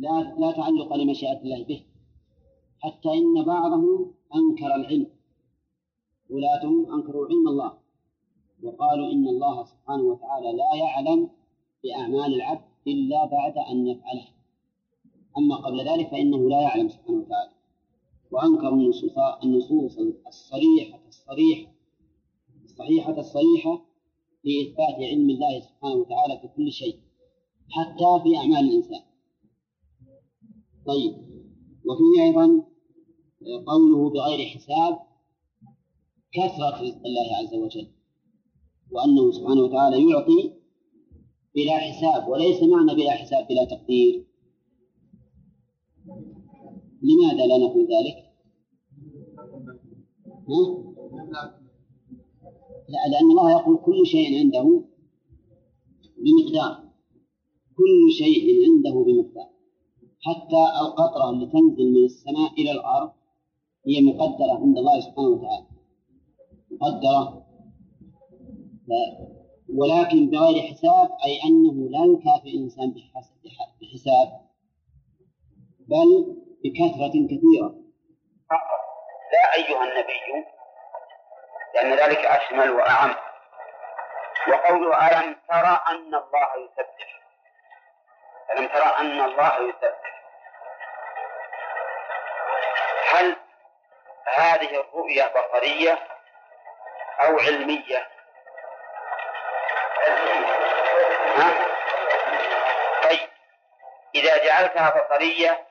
لا لا تعلق لمشيئة الله به حتى إن بعضهم أنكر العلم ولاتهم أنكروا علم الله وقالوا إن الله سبحانه وتعالى لا يعلم بأعمال العبد إلا بعد أن يفعله أما قبل ذلك فإنه لا يعلم سبحانه وتعالى. وأنكروا النصوص النصوص الصريحة الصريحة الصحيحة الصريحة في إثبات علم الله سبحانه وتعالى في كل شيء حتى في أعمال الإنسان. طيب وفيه أيضا قوله بغير حساب كثرة رزق الله عز وجل وأنه سبحانه وتعالى يعطي بلا حساب وليس معنى بلا حساب بلا تقدير لماذا لا نقول ذلك؟ ها؟ لا لأن الله يقول كل شيء عنده بمقدار كل شيء عنده بمقدار حتى القطرة اللي تنزل من السماء إلى الأرض هي مقدرة عند الله سبحانه وتعالى. مقدرة. ولكن بغير حساب أي أنه لا يكافئ الإنسان بحساب بل بكثرة كثيرة. لا أيها النبي لأن ذلك أشمل وأعم. وقوله ألم ترى أن الله يسبح؟ ألم ترى أن الله يسبح هل هذه الرؤية بصرية أو علمية؟ ها؟ طيب إذا جعلتها بصرية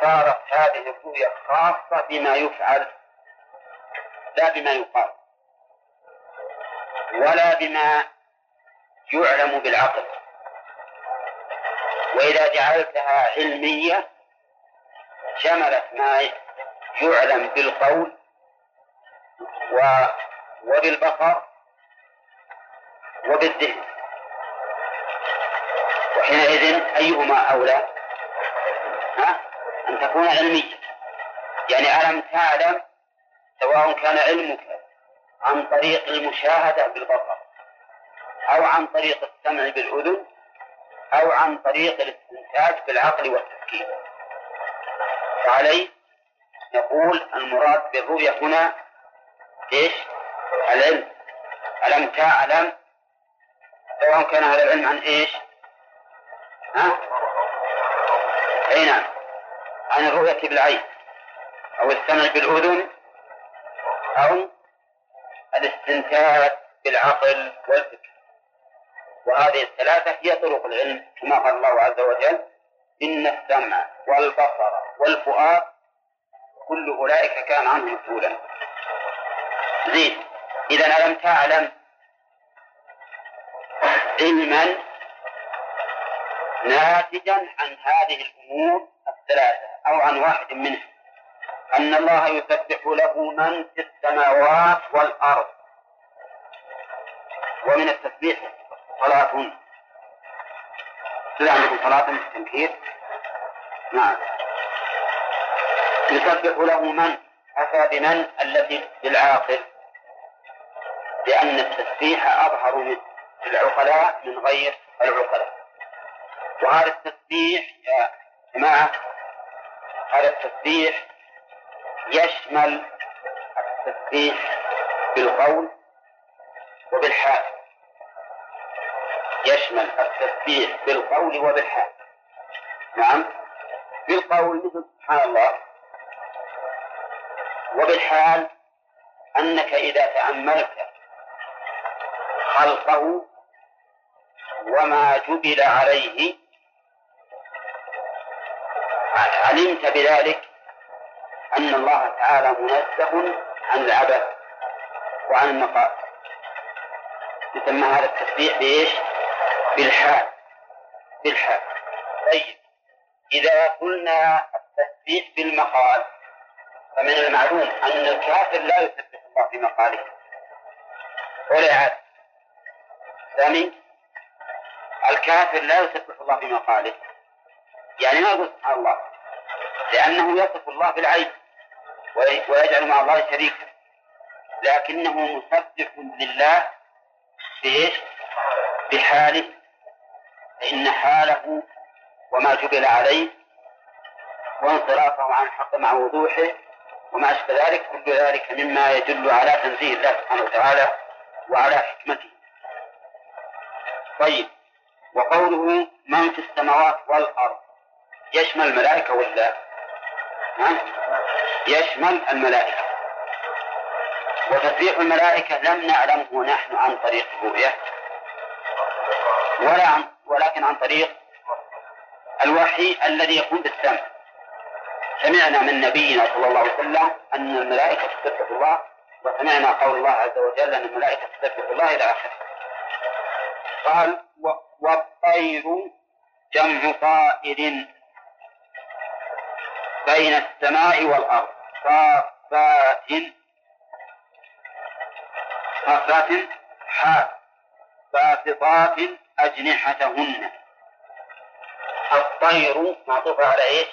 صارت هذه الرؤية خاصة بما يفعل لا بما يقال ولا بما يعلم بالعقل وإذا جعلتها علمية شملت ما يعلم بالقول و وبالبصر وبالذهن وحينئذ أيهما أولى؟ ها؟ أن تكون علمية يعني ألم تعلم سواء كان علمك عن طريق المشاهدة بالبصر أو عن طريق السمع بالأذن أو عن طريق الاستنتاج بالعقل والتفكير فعليه نقول المراد بالرؤية هنا إيش؟ العلم ألم تعلم سواء كان هذا العلم عن إيش؟ ها؟ أي نعم عن الرؤية بالعين أو السمع بالأذن أو الاستنتاج بالعقل والفكر وهذه الثلاثة هي طرق العلم كما قال الله عز وجل إن السمع والبصر والفؤاد كل أولئك كان عنه مسؤولا. زين إذا ألم تعلم علما ناتجا عن هذه الأمور الثلاثة أو عن واحد منها؟ أن الله يسبح له من في السماوات والأرض. ومن التسبيح صلاة. إذا عندكم صلاة التنكير؟ نعم. يسبح له من؟ أتى بمن؟ التي بالعاقل لأن التسبيح أظهر من العقلاء من غير العقلاء. وهذا التسبيح يا جماعة هذا التسبيح يشمل التسبيح بالقول وبالحال. يشمل التسبيح بالقول وبالحال. نعم. بالقول مثل سبحان الله. وبالحال أنك إذا تأملت خلقه وما جبل عليه علمت بذلك أن الله تعالى منزه عن العبث وعن النقاء. يسمى هذا التسبيح بإيش؟ بالحال بالحال طيب إذا قلنا التسبيح بالمقال فمن المعلوم أن الكافر لا يسبح الله بمقاله. ولا عاد. ثاني الكافر لا يسبح الله بمقاله. يعني ما يقول سبحان الله؟ لأنه يصف الله بالعين ويجعل مع الله شريكا. لكنه مسبح لله بإيش؟ بحاله. فإن حاله وما جبل عليه وانصرافه عن الحق مع وضوحه وما أشبه ذلك كل ذلك مما يدل على تنزيه الله سبحانه وتعالى وعلى حكمته. طيب وقوله من في السماوات والأرض يشمل الملائكة ولا؟ ها؟ يشمل الملائكة. وتسبيح الملائكة لم نعلمه نحن عن طريق الرؤية. ولا عن ولكن عن طريق الوحي الذي يكون بالسمع. سمعنا من نبينا صلى الله عليه وسلم أن الملائكة تسبح الله وسمعنا قول الله عز وجل أن الملائكة تسبح الله إلى آخره. قال والطير جمع طائر بين السماء والأرض. صافات. صافات. باسطات أجنحتهن الطير معطوف على إيش؟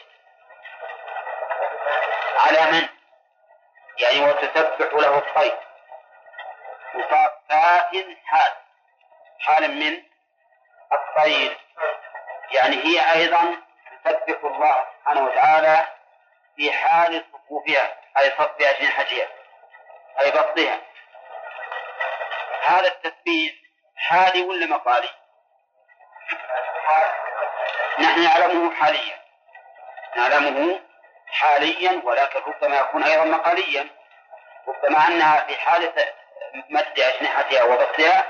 على من؟ يعني وتسبح له الطير وصافات حال حال من الطير يعني هي أيضا تسبح الله سبحانه وتعالى في حال صفوفها أي صف أجنحتها أي بسطها هذا التسبيح حالي ولا مقالي؟ نحن نعلمه حاليا. نعلمه حاليا ولكن ربما يكون أيضا مقاليا. ربما أنها في حالة مد أجنحتها وبسطها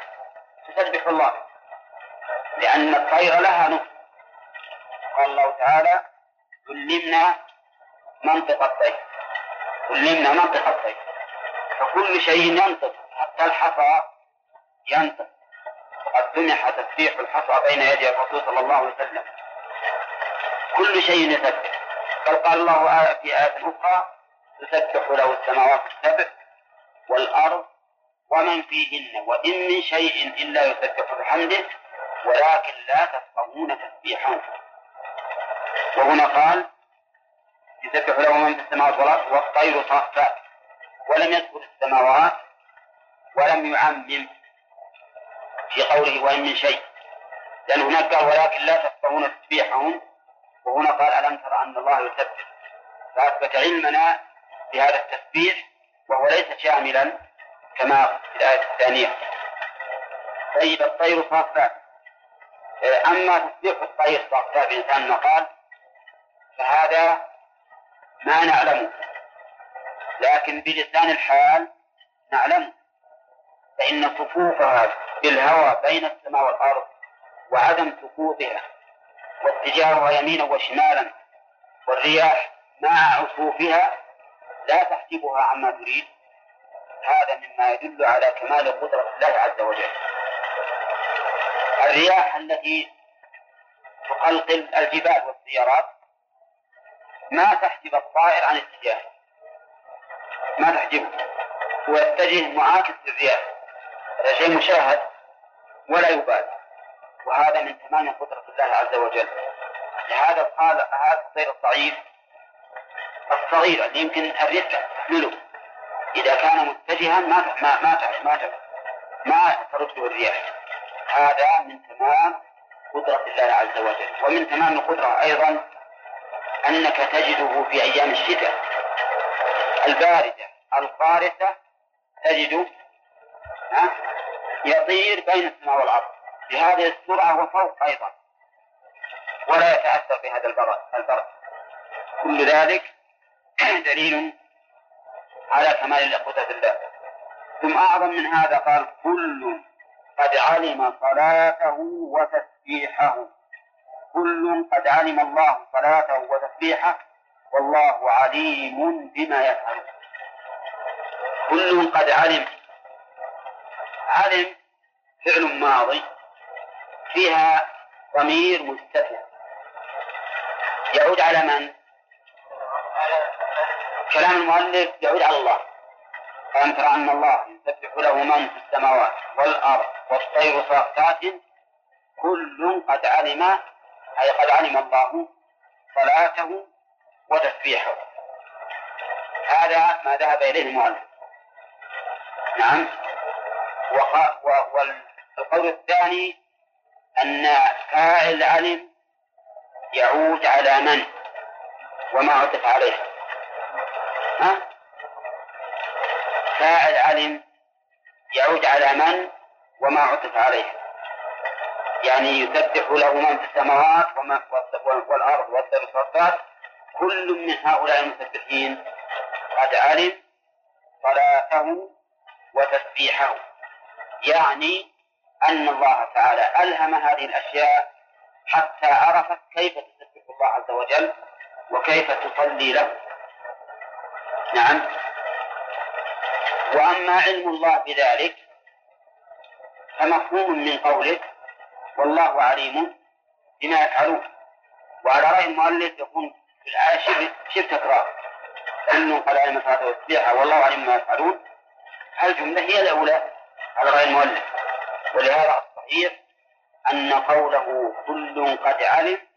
تسبح الله لأن الطير لها نصف قال الله تعالى علمنا منطق الطير. علمنا منطق الطير. فكل شيء ينطق حتى الحصى ينطق. وقد سمح تسبيح الحصى بين يدي الرسول صلى الله عليه وسلم. كل شيء يسبح بل قال الله في آية أخرى تسبح له السماوات السبع والأرض ومن فيهن وإن من شيء إلا يسبح بحمده ولكن لا تفقهون تسبيحهم وهنا قال يسبح له من في السماوات والأرض والطير صافات ولم يذكر السماوات ولم يعمم في قوله وإن من شيء. لأن هناك قال ولكن لا تفقهون تسبيحهم. وهنا قال ألم تر أن الله يسبح. فأثبت علمنا بهذا التسبيح وهو ليس شاملا كما في الآية الثانية. طيب الطير صافات أما تسبيح الطير صافات بإنسان المقال فهذا ما نعلمه. لكن بلسان الحال نعلم فإن صفوفها بالهوى بين السماء والأرض وعدم سقوطها واتجاهها يمينا وشمالا والرياح مع عصوفها لا تحجبها عما تريد. هذا مما يدل على كمال قدرة الله عز وجل. الرياح التي تقلقل الجبال والسيارات ما تحجب الطائر عن اتجاهه. ما تحجبه ويتجه معاكس للرياح. هذا شيء مشاهد. ولا يبالي. وهذا من تمام قدرة الله عز وجل. لهذا قال هذا الطير الضعيف الصغير اللي يمكن الريح تحمله إذا كان متجها ما ما ما ما ما ترده الرياح. هذا من تمام قدرة الله عز وجل. ومن تمام القدرة أيضا أنك تجده في أيام الشتاء. الباردة القارسة تجده يطير بين السماء والأرض. بهذه السرعة وفوق أيضا. ولا يتأثر بهذا البرد. كل ذلك دليل على كمال قدرة الله. ثم أعظم من هذا قال كل قد علم صلاته وتسبيحه. كل قد علم الله صلاته وتسبيحه. والله عليم بما يفعل كل قد علم علم فعل ماضي فيها ضمير مستتر. يعود على من؟ كلام المؤلف يعود على الله. ألم ترى أن الله يسبح له من في السماوات والأرض والطير صافات كل قد علم أي قد علم الله صلاته وتسبيحه. هذا ما ذهب إليه المؤلف. نعم. والقول الثاني أن فاعل علم يعود على من؟ وما عطف عليه. ها؟ فاعل علم يعود على من؟ وما عطف عليه. يعني يسبح له من في السماوات والأرض والسماوات كل من هؤلاء المسبحين قد علم صلاته وتسبيحه يعني أن الله تعالى ألهم هذه الأشياء حتى عرفت كيف تسبح الله عز وجل وكيف تصلي له. نعم. وأما علم الله بذلك فمفهوم من قوله والله عليم بما يفعلون. وعلى رأي المؤلف يكون في الآية شبه تكرار. أنه قد علم صلاته والله عليم ما يفعلون. الجملة هي الأولى. على رأي المؤلف. ولهذا الصحيح أن قوله كل قد علم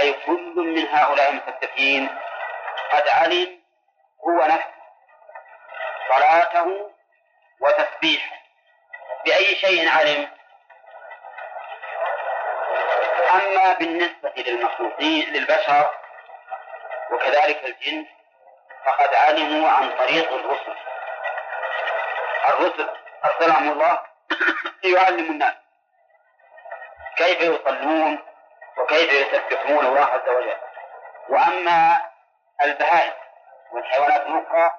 أي كل من هؤلاء المكذبين قد علم هو نفسه. صلاته وتسبيحه. بأي شيء علم؟ أما بالنسبة للمخلوقين للبشر وكذلك الجن فقد علموا عن طريق الرسل. الرسل أرسلهم الله. ليعلموا الناس كيف يصلون وكيف يسبحون الله عز وجل. وأما البهائم والحيوانات الأخرى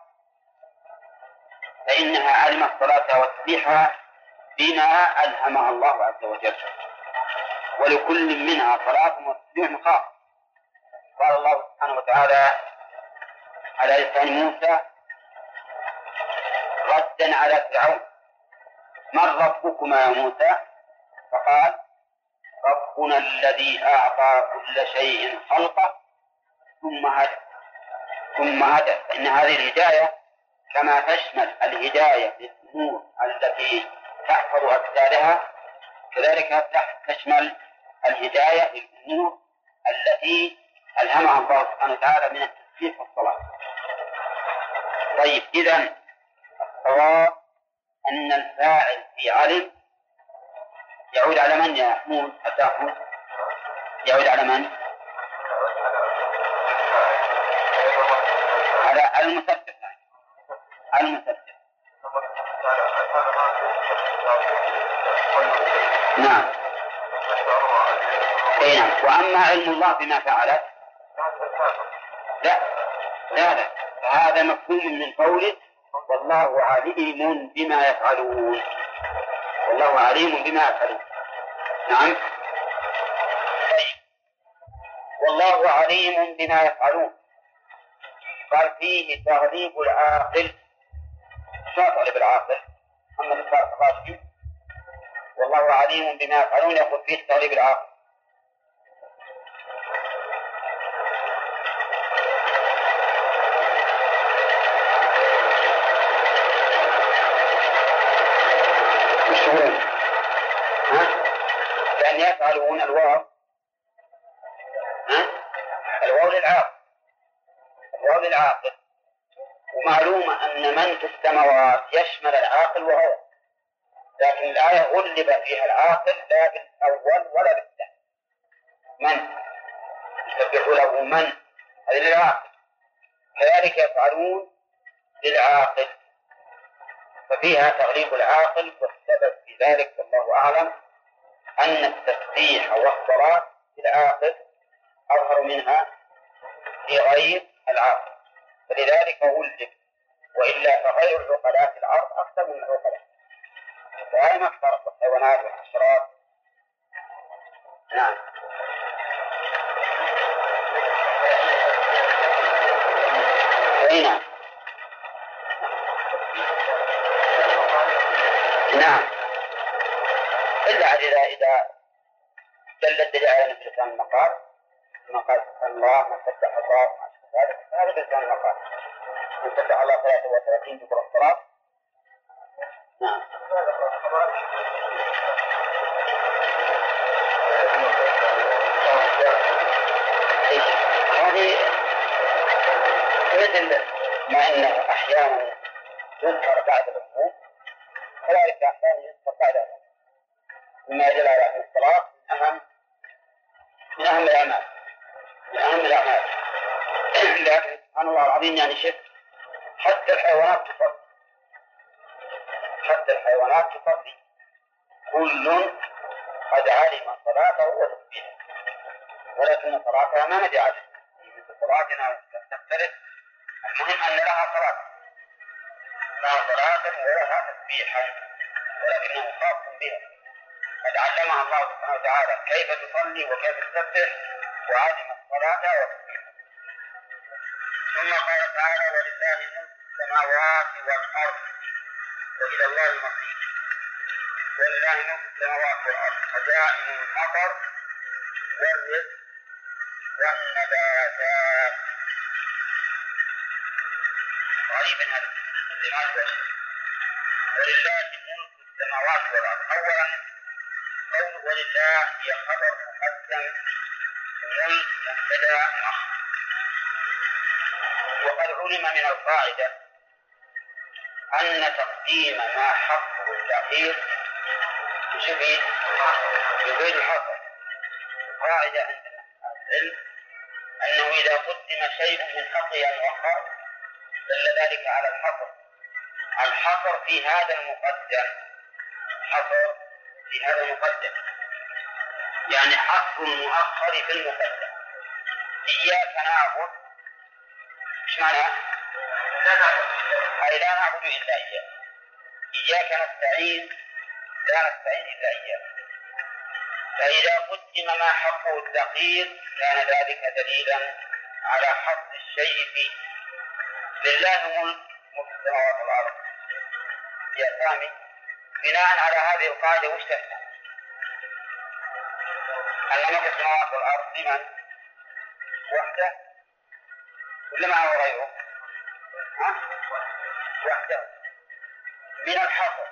فإنها علمت صلاتها وتسبيحها بما ألهمها الله عز وجل. ولكل منها صلاة وتسبيح خاص. قال الله سبحانه وتعالى على لسان موسى ردا على فرعون. من ربكما يا موسى؟ فقال ربنا الذي أعطى كل شيء خلقه ثم هدى. ثم هدى. فإن هذه الهداية كما تشمل الهداية للأمور التي تحفظ أجسادها كذلك تشمل الهداية للأمور التي ألهمها الله سبحانه وتعالى من التسبيح والصلاة. طيب إذا الصواب أن الفاعل في علم يعود على من يا محمود أتاكم يعود على من؟ على المسبح على المسبح نعم. أي نعم. وأما علم الله بما فعلت؟ لا. لا لا. هذا مفهوم من قوله والله عليم بما يفعلون. والله عليم بما يفعلون. نعم. والله عليم بما يفعلون. قال فيه تغليب العاقل. شو تغليب العاقل؟ أما الراشدي. والله عليم بما يفعلون. يقول فيه تغليب العاقل يشعرون ها؟ لأن يفعلون الواو؟ الواو للعاقل. الواو للعاقل. ومعلوم أن من في السماوات يشمل العاقل وهو. لكن الآية غلب فيها العاقل لا بالأول ولا بالثاني. من؟ يسبح له من؟ هذه للعاقل. كذلك يفعلون للعاقل. ففيها تغليب العاقل والسبب في ذلك والله أعلم. أن التسبيح والصلاة للعاقل أظهر منها في غير العاقل فلذلك ولد وإلا فغير العقلاء في الأرض أكثر من العقلاء ما اختلط الحيوانات والحشرات؟ نعم. أي نعم. نعم. إلا إذا إذا دل الدليل على مثل لسان المقال. ما قال الله ما فتح الله ما ذلك. هذا لسان المقال. من فتح الله 33 ذكر الصلاة نعم. هذه مثل ما انه أحيانا يذكر بعد الركوع كذلك أحيانا يذكر بعد مما يدل على ان الصلاة من اهم من أهم الأعمال من الأعمال. لكن سبحان الله العظيم يعني شف حتى الحيوانات تصلي. حتى الحيوانات تصلي. كل قد علم صلاته وتسبيحه ولكن صلاتها ما مثل صلاتنا تختلف. المهم أن لها صلاة. لها صلاة ولها تسبيحا ولكنه خاص بها. قد علمها الله سبحانه وتعالى كيف تصلي وكيف تسبح وعلم الصلاة ثم قال تعالى ولله ملك السماوات والأرض وإلى الله المصير. ولله ملك السماوات والأرض. خزائن المطر والرزق والنباتات. غريبا هذا. ولله ملك السماوات والأرض. أولا ولله هي خبر مقدم ملك مبتدأ مؤخر وقد علم من القاعدة أن تقديم ما حقه التأخير يفيد يفيد الحصر القاعدة عند العلم أنه إذا قدم شيء من حقه أن يؤخر دل ذلك على الحصر الحصر في هذا المقدم. حصر في هذا المقدم. يعني حصر المؤخر في المقدم إياك نعبد. إيش معناه؟ أي لا نعبد إلا إياه. إياك نستعين لا نستعين إلا إياه. فإذا قدم ما حقه التقييد كان ذلك دليلا على حصر الشيء فيه. لله ملك ملك السماوات والأرض. يا سامي بناء على هذه القاعدة وش تفهم؟ ملك السماوات والأرض لمن؟ وحده. ولا معه غيره؟ ها؟ وحده. من الحصر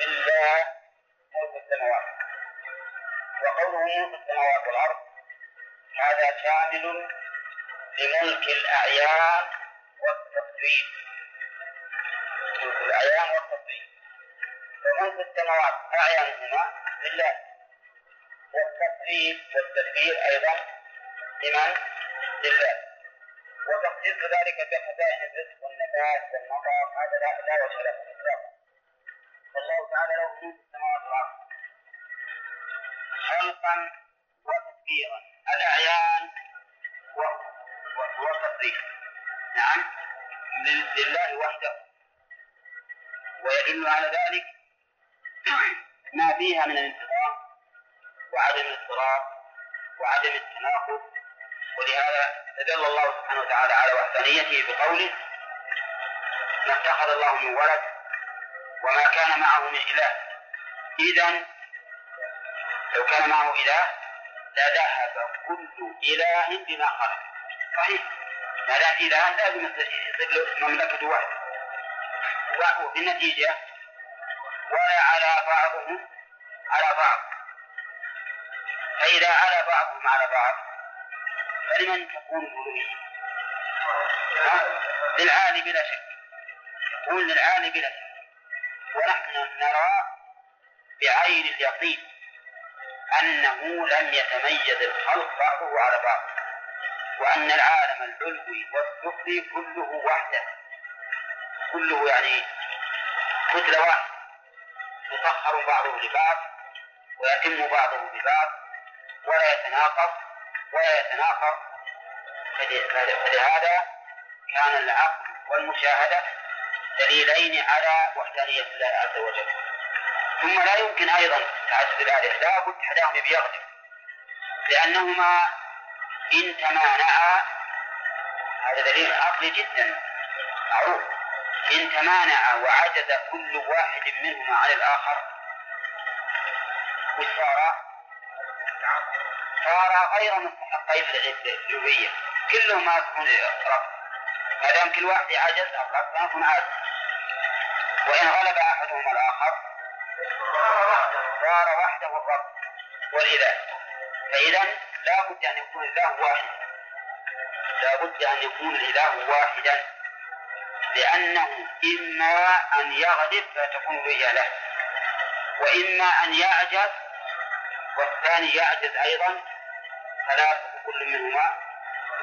لله ملك السماوات. وقوله ملك السماوات والأرض هذا شامل لملك الأعيان والتصريف ملك الأعيان والتصريف فملك السماوات أعيانهما لله. والتصريف والتدبير أيضا لمن؟ لله. وتخصيص ذلك بخزائن الرزق والنبات والمطر هذا لا لا وجه له اطلاقا. والله تعالى له ملك السماوات والأرض. خلقا وتدبيرا. الأعيان والتصريف نعم. لله وحده. ويدل على ذلك ما فيها من الانتظام وعدم الاضطراب وعدم التناقض. ولهذا تدل الله سبحانه وتعالى على وحدانيته بقوله ما اتخذ الله من ولد وما كان معه من إله. إذا لو كان معه إله لذهب كل إله بما خلق. صحيح. ما دام إله لازم يصير مملكة واحدة وفي النتيجة ولا على بعضهم على بعض. فإذا على بعضهم على بعض فلمن تكون الألوهية؟ للعالي بلا شك. تكون للعالي بلا شك. ونحن نرى بعين اليقين أنه لم يتميز الخلق بعضه على بعض وأن العالم العلوي والسفلي كله وحده. كله يعني كتلة واحدة. يسخر بعضه لبعض ويتم بعضه ببعض. ولا يتناقض ولا يتناقض. فلهذا كان العقل والمشاهدة دليلين على وحدانية الله عز وجل. ثم لا يمكن أيضا تعدد الآلهة لا بد أحدهم بيغلب لأنهما إن تمانعا هذا دليل عقلي جدا. معروف. إن تمانع وعجز كل واحد منهما عن الآخر وش صار؟ صار غير مستحقين للألوهية كلهما يكون رب ما دام كل واحد عجز الرب يكون عاجز. وإن غلب أحدهما الآخر صار وحده الرب والإله. فإذا لا بد أن يكون الإله واحد. لا بد أن يكون الإله واحدا. لأنه إما أن يغلب فتكون الرؤيا له. وإما أن يعجز والثاني يعجز أيضا فلا كل منهما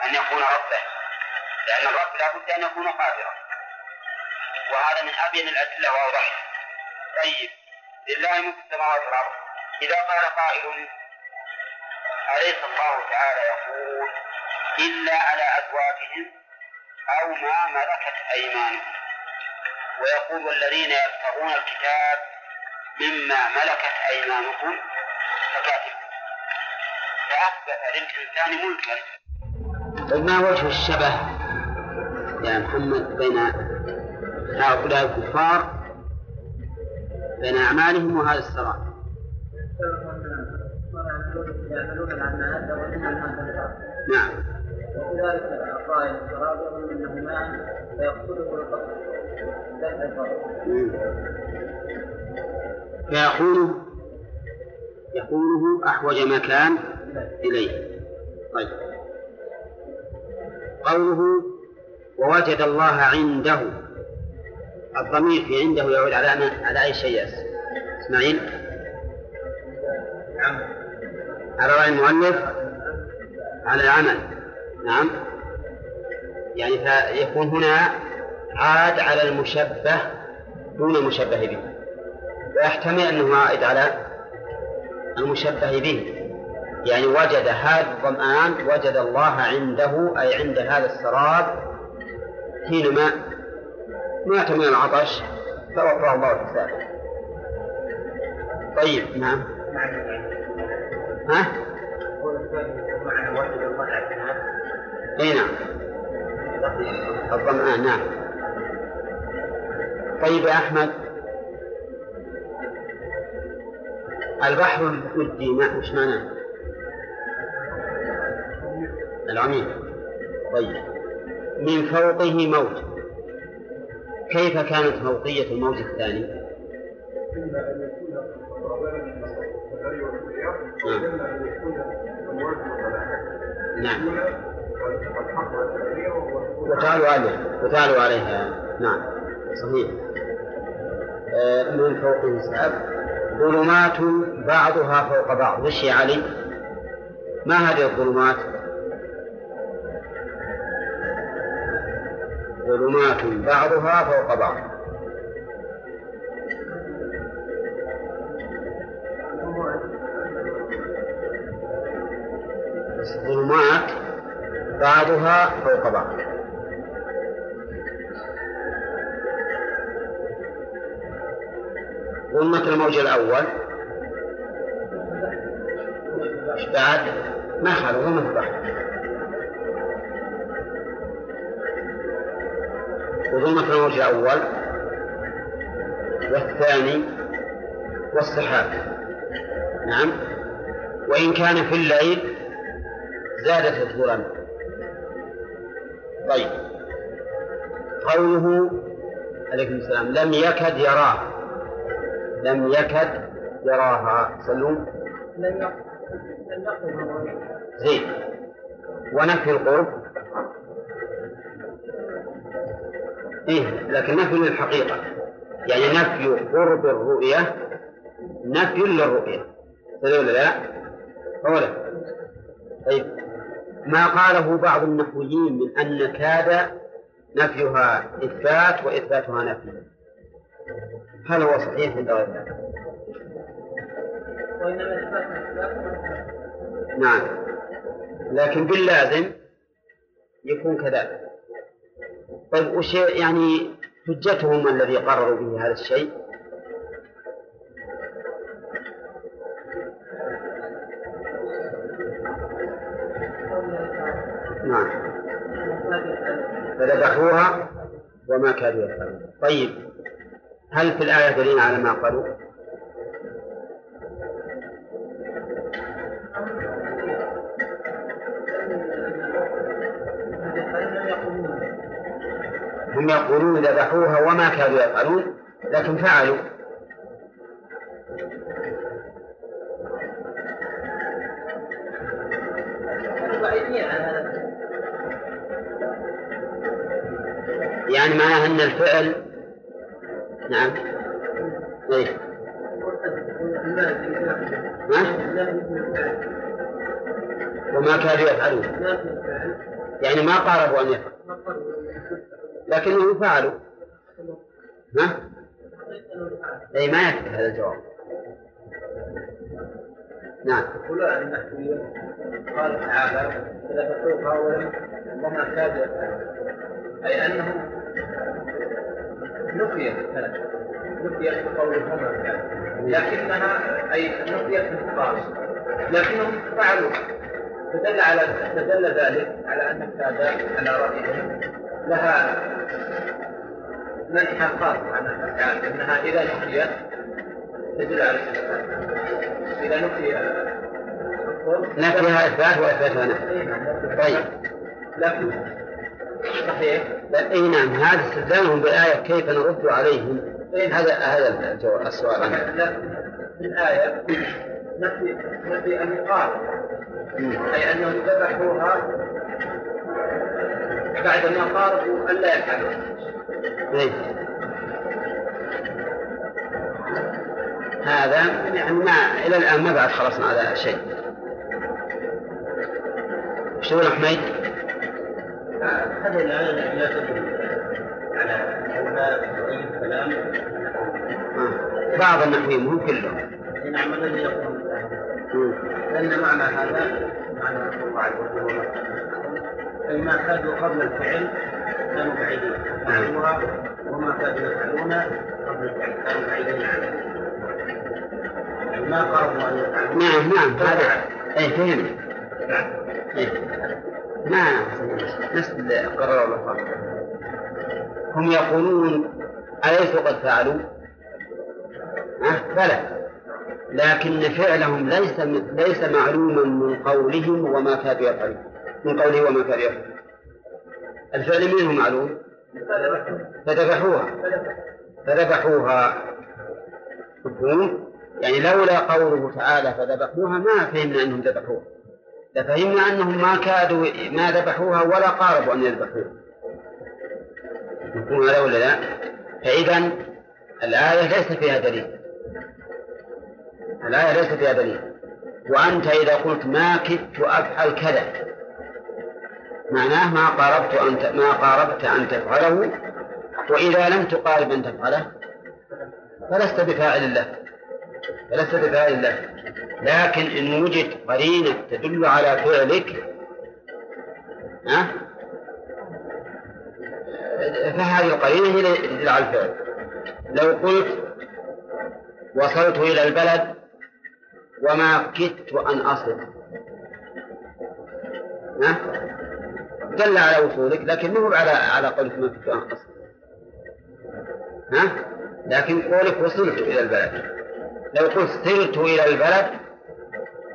أن يكون ربا لأن الرب لا بد أن يكون قادرا. وهذا من أبين الأدلة وأوضحها طيب لله ملك السماوات والأرض. إذا قال قائل أليس الله تعالى يقول إلا على أزواجهم أو ما ملكت أيمانهم؟ ويقول والذين يبتغون الكتاب مما ملكت أيمانكم فكاتبوا فأثبت للإنسان ملكا. طيب ما وجه الشبه؟ يا محمد بين هؤلاء الكفار بين أعمالهم وهذا السراء نعم. وكذلك القائل انه ماء فيقصده القصد فيكون يكونه أحوج مكان. إليه. طيب. قوله ووجد الله عنده الضمير في عنده يعود على على أي شيء؟ إسماعيل؟ على رأي المؤلف على العمل. نعم. يعني فيكون هنا عاد على المشبه دون المشبه به. ويحتمل أنه عائد على المشبه به. يعني وجد هذا الظمآن وجد الله عنده أي عند هذا السراب حينما مات من العطش فوفاه الله حسابه طيب نعم. ها؟ إي نعم. الظمآن نعم. طيب يا أحمد. البحر الودي ما وش معناه؟ العميق طيب. من فوقه موج كيف كانت فوقية الموج الثاني؟ نعم. نعم وتعالوا عليها. وتعالوا عليها. نعم. صحيح. آه، من فوقه سحاب ظلمات بعضها فوق بعض. وش يا علي؟ ما هذه الظلمات؟ ظلمات بعضها فوق بعض. ظلمات بعضها فوق بعض. ظلمة الموج الأول. بعد ما خلوا ظلمة البحر. وظلمة الموج الأول والثاني والسحاب. نعم. وإن كان في الليل زادت الظلم طيب. قوله عليكم السلام لم يكد يراه. لم يكد يراها. سلوم لم زين. ونفي القرب. إيه لكن نفي للحقيقة. يعني نفي قرب الرؤية نفي للرؤية. صحيح ولا لا؟ هو لا طيب ما قاله بعض النحويين من أن كاد نفيها إثبات وإثباتها نفي؟ هل هو صحيح عند غير ذلك؟ نعم. لكن باللازم يكون كذلك. طيب وش يعني حجتهم الذي قرروا به هذا الشيء؟ نعم. فذبحوها وما كادوا يفعلون. طيب هل في الآية دليل على ما قالوا؟ هم يقولون ذبحوها وما كادوا يفعلون لكن فعلوا. يعني معناه أن الفعل نعم. إيه؟ وما كادوا يفعلون. يعني ما قاربوا أن يفعلوا. لكنهم فعلوا ها؟ أي ما يكفي هذا الجواب. نعم. النحويون قال تعالى فلفتوها وما كاد أي أنهم نفيت نفيت كاد لكنها أي نفيت بالقاص لكنهم فعلوا. فدل على فدل ذلك على أن السادة على رأيهم لها منحى خاص عن الأفعال أنها إذا نفيت تدل على إذا نفي نفيها إثبات وإثباتها نفي إيه نعم. طيب. لكن صحيح. اي نعم هذا استدلالهم بالآية كيف نرد عليهم. هذا هذا الجواب السؤال. الآية نفي نفي المقارنة أي أنهم ذبحوها بعدما قاربوا ألا يفعلوا إيه. هذا يعني ما إلى الآن ما بعد خلصنا على شيء شو يقول حميد؟ هذه الآية لا تدل على كونها أي كلام. بعض النحويين هم كلهم نعم الذي يقول. لأن معنى هذا معنى القواعد أي ما كادوا قبل الفعل كانوا بعيدين. فعلوها وما كادوا يفعلون قبل الفعل كانوا بعيدين عنها ما قربوا أن يفعلوا. نعم نعم هذا اي فهم. ما نفس اللي قرروا الأخرى هم يقولون أليسوا قد فعلوا؟ أه بلى. لكن فعلهم ليس ليس معلوما من قولهم وما كادوا يفعلون. من قوله وما كادوا يفعلون. الفعل منهم معلوم. فذبحوها. فذبحوها. مفهوم؟ يعني لولا قوله تعالى فذبحوها ما فهمنا أنهم ذبحوها. لفهمنا أنهم ما كادوا ما ذبحوها ولا قاربوا أن يذبحوها. مفهوم هذا ولا لا؟ فإذا الآية ليس فيها دليل. الآية ليس فيها دليل. وأنت إذا قلت ما كدت أفعل كذا. معناه ما قاربت أن ما قاربت أن تفعله وإذا لم تقارب أن تفعله فلست بفاعل له فلست بفاعل له لكن إن وجد قرينة تدل على فعلك ها؟ فهذه القرينة هي تدل على الفعل. لو قلت وصلت إلى البلد وما كدت أن أصل دل على وصولك لكن مو على على قولك ما كدت أن أصل. ها؟ لكن قولك وصلت إلى البلد. لو قلت سرت إلى البلد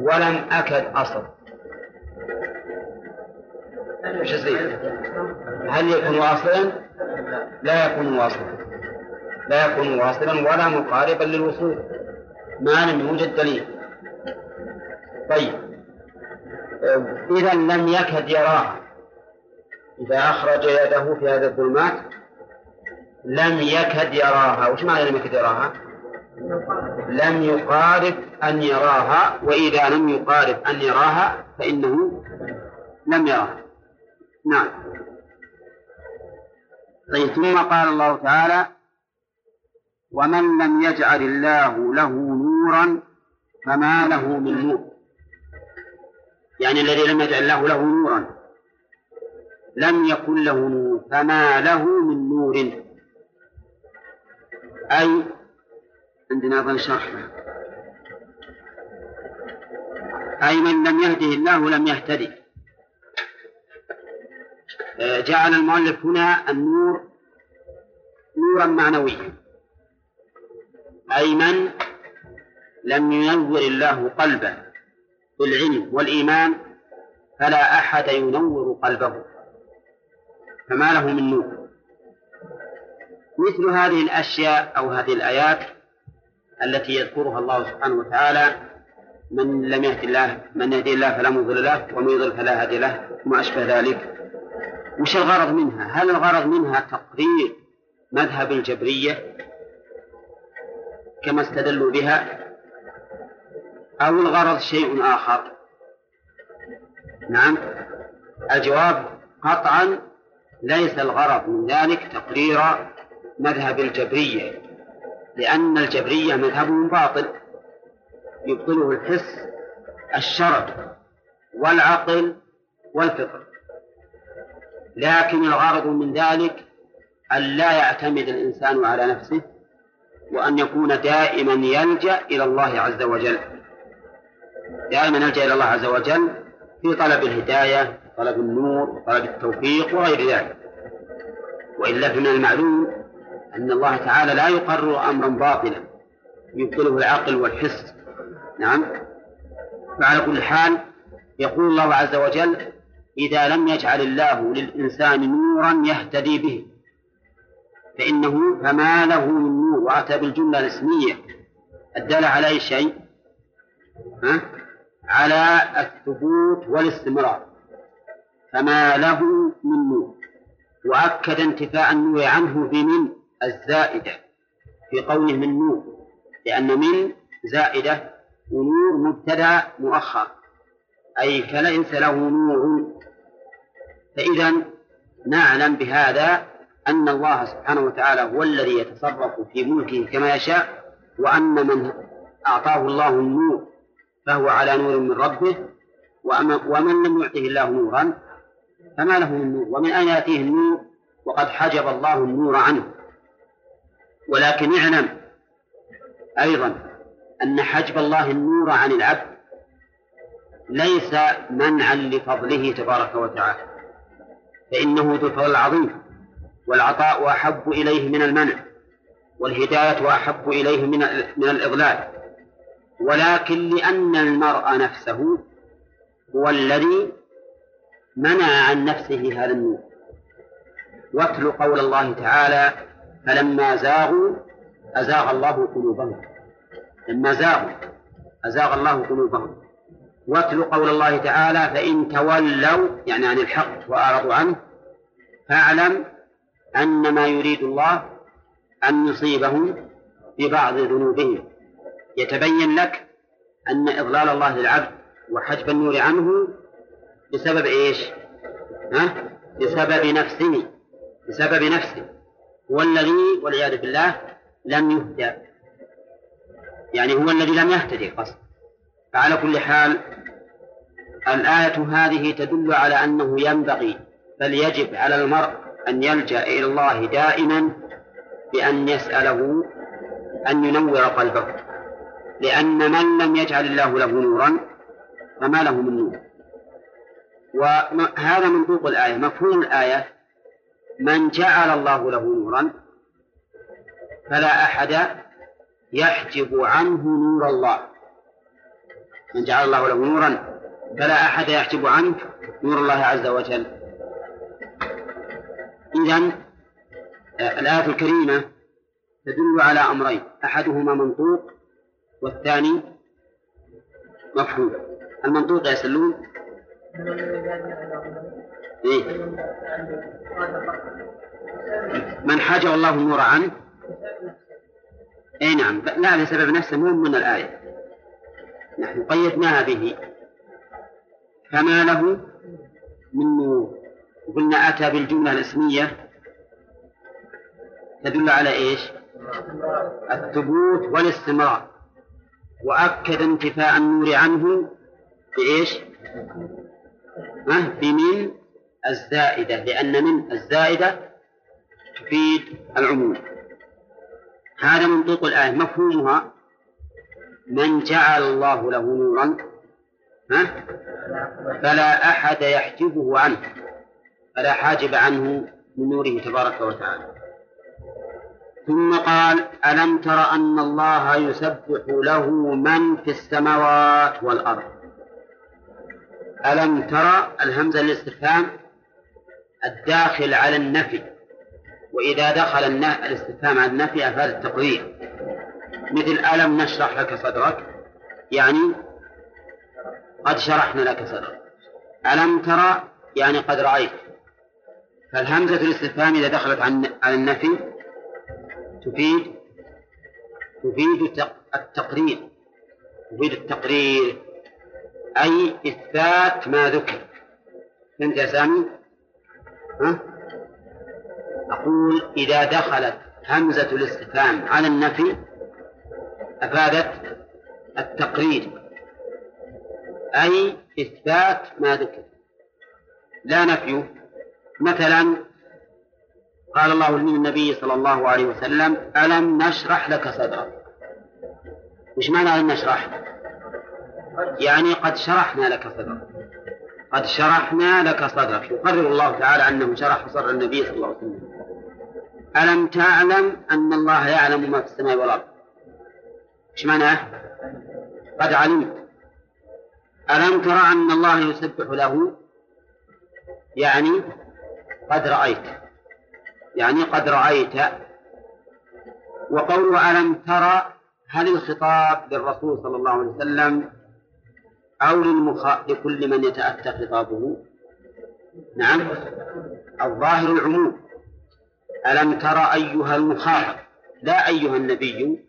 ولم أكد أصل. إيش يصير؟ هل يكون واصلا؟ لا يكون واصلا. لا يكون واصلا ولا مقاربا للوصول. ما لم يوجد دليل طيب. إذا لم يكد يراها. إذا أخرج يده في هذه الظلمات لم يكد يراها. وش معنى لم يكد يراها؟ لم يقارب أن يراها وإذا لم يقارب أن يراها فإنه لم يراها نعم. طيب ثم قال الله تعالى ومن لم يجعل الله له نورا فما له من نور. يعني الذي لم يجعل الله له نورا. لم يكن له نور فما له من نور. أي عندنا أظن شرح. أي من لم يهده الله لم يهتدي. جعل المؤلف هنا النور نورا معنويا. أي من لم ينور الله قلبه بالعلم والإيمان فلا أحد ينور قلبه. فما له من نور. مثل هذه الأشياء أو هذه الآيات التي يذكرها الله سبحانه وتعالى من لم يهد الله من يهدي الله فلا مضل له ومن يضل فلا هادي له وما أشبه ذلك. وش الغرض منها؟ هل الغرض منها تقرير مذهب الجبرية كما استدلوا بها أو الغرض شيء آخر؟ نعم. الجواب قطعا ليس الغرض من ذلك تقرير مذهب الجبرية لأن الجبرية مذهبهم باطل يبطله الحس الشرع والعقل والفطر. لكن الغرض من ذلك أن لا يعتمد الإنسان على نفسه وأن يكون دائما يلجأ إلى الله عز وجل. دائما يلجأ إلى الله عز وجل في طلب الهداية طلب النور طلب التوفيق وغير ذلك. وإلا فمن المعلوم أن الله تعالى لا يقرر أمرا باطلا يبطله العقل والحس. نعم. فعلى كل حال يقول الله عز وجل إذا لم يجعل الله للإنسان نورا يهتدي به. فإنه فما له من نور. وأتى بالجملة الاسمية الدالة على أي شيء؟ ها؟ على الثبوت والاستمرار. فما له من نور وأكد انتفاء النور عنه بمن؟ الزائدة. في قوله من نور لأن من زائدة ونور مبتدأ مؤخر. أي فليس له نور فإذا نعلم بهذا أن الله سبحانه وتعالى هو الذي يتصرف في ملكه كما يشاء وأن من أعطاه الله النور فهو على نور من ربه ومن لم يعطه الله نورا فما له من نور ومن أين يأتيه النور؟ وقد حجب الله النور عنه. ولكن اعلم أيضا أن حجب الله النور عن العبد ليس منعا لفضله تبارك وتعالى فإنه ذو الفضل العظيم والعطاء أحب إليه من المنع والهداية أحب إليه من من الإضلال. ولكن لأن المرء نفسه هو الذي منع عن نفسه هذا النور. واتل قول الله تعالى فلما زاغوا أزاغ الله قلوبهم. لما زاغوا أزاغ الله قلوبهم. واتل قول الله تعالى فإن تولوا يعني عن الحق وأعرضوا عنه فاعلم أن ما يريد الله أن يصيبهم ببعض ذنوبهم. يتبين لك أن إضلال الله للعبد وحجب النور عنه بسبب إيش؟ ها؟ بسبب نفسه بسبب نفسه هو الذي والعياذ بالله لم يهدى. يعني هو الذي لم يهتدي قصد. فعلى كل حال الآية هذه تدل على أنه ينبغي بل يجب على المرء أن يلجأ إلى الله دائما بأن يسأله أن ينور قلبه. لأن من لم يجعل الله له نورا فما له من نور. وهذا منطوق الآية. مفهوم الآية من جعل الله له نورا فلا أحد يحجب عنه نور الله. من جعل الله له نورا فلا أحد يحجب عنه نور الله عز وجل. إذا آه، الآية الكريمة تدل على أمرين أحدهما منطوق والثاني مفهوم. المنطوق يا سلوم؟ إيه؟ من حجر الله النور عنه. اي نعم. لا لسبب نفسه مو من الآية. نحن قيدناها به. فما له من نور. قلنا أتى بالجملة الاسمية. تدل على إيش؟ الثبوت والاستمرار. وأكد انتفاء النور عنه بإيش؟ بمن الزائدة لأن من الزائدة تفيد العموم. هذا منطوق الآية. مفهومها من جعل الله له نورا ها؟ فلا أحد يحجبه عنه فلا حاجب عنه من نوره تبارك وتعالى. ثم قال ألم تر أن الله يسبح له من في السماوات والأرض؟ ألم ترى الهمزة الاستفهام الداخل على النفي؟ وإذا دخل الاستفهام على النفي أفاد التقرير. مثل ألم نشرح لك صدرك؟ يعني قد شرحنا لك صدرك. ألم ترى؟ يعني قد رأيت. فالهمزة الاستفهام إذا دخلت على النفي تفيد تفيد التقرير. تفيد التقرير. أي إثبات ما ذكر. فهمت يا سامي؟ ها؟ أقول إذا دخلت همزة الاستفهام على النفي أفادت التقرير. أي إثبات ما ذكر. لا نفيه مثلا قال الله للنبي صلى الله عليه وسلم ألم نشرح لك صدرك؟ وش معنى ألم نشرح؟ يعني قد شرحنا لك صدرك. قد شرحنا لك صدرك. يقرر الله تعالى أنه شرح صدر النبي صلى الله عليه وسلم. ألم تعلم أن الله يعلم ما في السماء والأرض؟ إيش معناه؟ قد علمت. ألم ترى أن الله يسبح له؟ يعني قد رأيت. يعني قد رأيت. وقوله ألم ترى هل الخطاب للرسول صلى الله عليه وسلم أو للمخ... لكل من يتأتى خطابه. نعم. الظاهر العموم. ألم ترى أيها المخاطب؟ لا أيها النبي.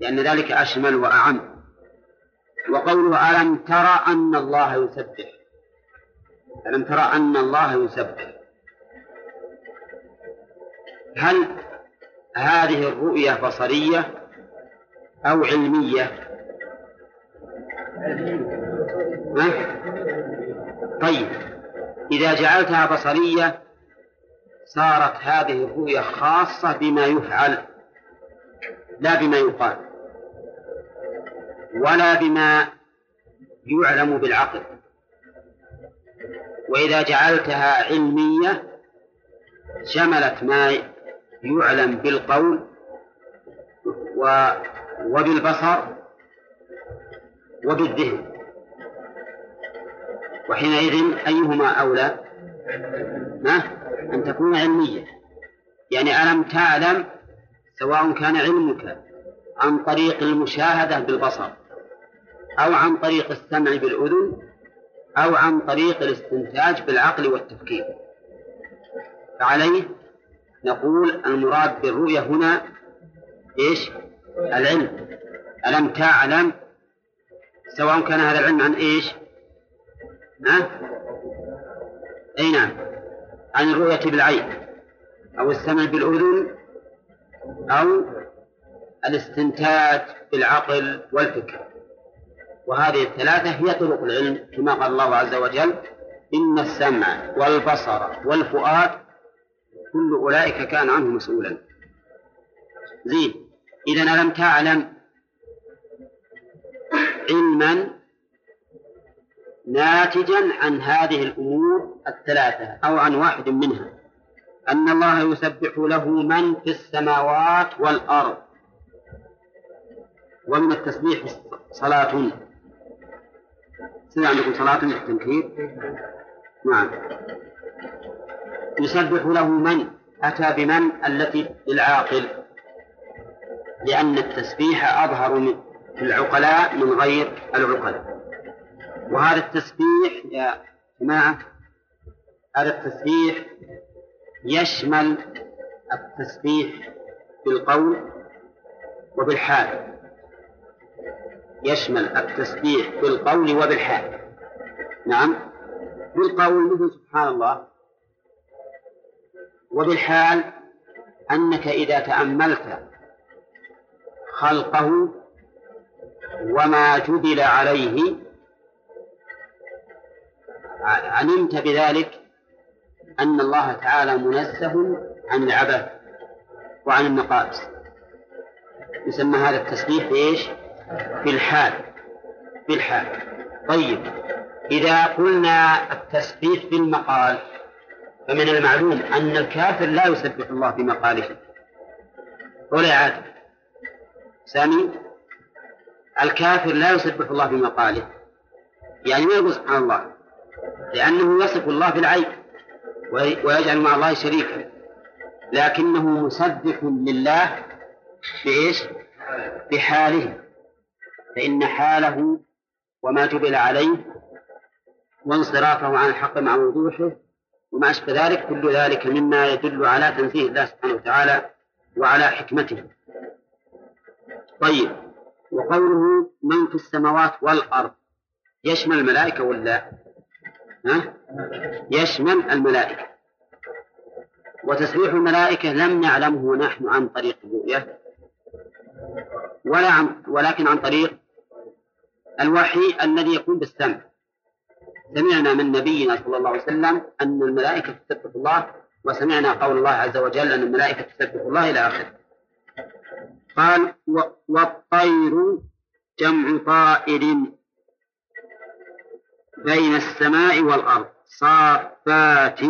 لأن ذلك أشمل وأعم. وقوله ألم ترى أن الله يسبح؟ ألم ترى أن الله يسبح؟ هل هذه الرؤية بصرية أو علمية؟ ما؟ طيب إذا جعلتها بصرية صارت هذه الرؤية خاصة بما يفعل لا بما يقال ولا بما يعلم بالعقل وإذا جعلتها علمية شملت ما يعلم بالقول وبالبصر وبالذهن وحينئذ أيهما أولى؟ ما أن تكون علمية. يعني ألم تعلم سواء كان علمك عن طريق المشاهدة بالبصر أو عن طريق السمع بالأذن أو عن طريق الاستنتاج بالعقل والتفكير. فعليه نقول المراد بالرؤية هنا إيش؟ العلم. ألم تعلم سواء كان هذا العلم عن إيش؟ ها؟ أي نعم. عن الرؤية بالعين أو السمع بالأذن أو الاستنتاج بالعقل والفكر. وهذه الثلاثة هي طرق العلم كما قال الله عز وجل إن السمع والبصر والفؤاد كل أولئك كان عنه مسؤولا. زين. إذا ألم تعلم علما ناتجا عن هذه الأمور الثلاثة أو عن واحد منها. أن الله يسبح له من في السماوات والأرض. ومن التسبيح صلاة. سمع عندكم صلاة التنكير؟ نعم. يسبح له من؟ أتى بمن التي للعاقل. لأن التسبيح أظهر من العقلاء من غير العقلاء. وهذا التسبيح يا جماعة هذا التسبيح يشمل التسبيح بالقول وبالحال. يشمل التسبيح بالقول وبالحال. نعم؟ بالقول مثل سبحان الله وبالحال أنك إذا تأملت خلقه وما جبل عليه. علمت بذلك أن الله تعالى منزه عن العبث وعن النقائص. يسمى هذا التسبيح بإيش؟ بالحال بالحال طيب إذا قلنا التسبيح بالمقال فمن المعلوم أن الكافر لا يسبح الله بمقاله ولا يعاد سامي؟ الكافر لا يسبح الله بمقاله يعني ما يقول سبحان الله؟ لأنه يصف الله بالعيب ويجعل مع الله شريكا. لكنه مسبح لله بإيش؟ بحاله. فإن حاله وما جبل عليه وانصرافه عن الحق مع وضوحه وما أشبه ذلك كل ذلك مما يدل على تنزيه الله سبحانه وتعالى وعلى حكمته. طيب. وقوله من في السماوات والأرض. يشمل الملائكة ولا؟ ها؟ يشمل الملائكة. وتسبيح الملائكة لم نعلمه نحن عن طريق الرؤية. ولا عن ولكن عن طريق الوحي الذي يكون بالسمع. سمعنا من نبينا صلى الله عليه وسلم أن الملائكة تسبح الله وسمعنا قول الله عز وجل أن الملائكة تسبح الله إلى آخره. قال والطير جمع طائر بين السماء والأرض. صافات.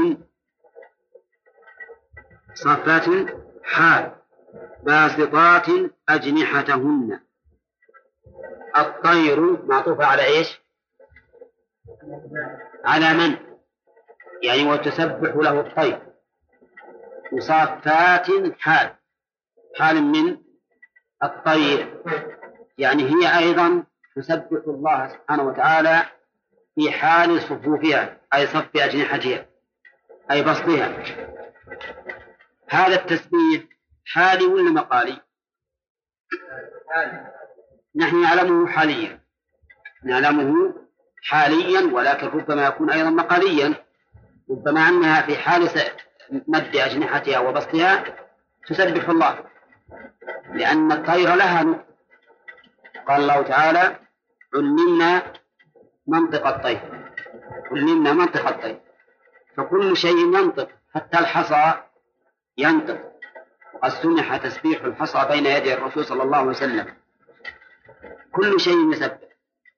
صافات. حال. باسطات أجنحتهن. الطير معطوفة على إيش؟ على من؟ يعني وتسبح له الطير. وصافات حال. حال من؟ الطير. يعني هي أيضا تسبح الله سبحانه وتعالى في حال صفوفها أي صف أجنحتها أي بسطها هذا التسبيح حالي ولا مقالي؟ نحن نعلمه حاليا. نعلمه حاليا ولكن ربما يكون أيضا مقاليا. ربما أنها في حال مد أجنحتها وبسطها تسبح الله. لأن الطير لها نطق. قال الله تعالى علمنا منطق الطير. علمنا منطق الطير. فكل شيء ينطق حتى الحصى ينطق. وقد سمح تسبيح الحصى بين يدي الرسول صلى الله عليه وسلم. كل شيء يسبح.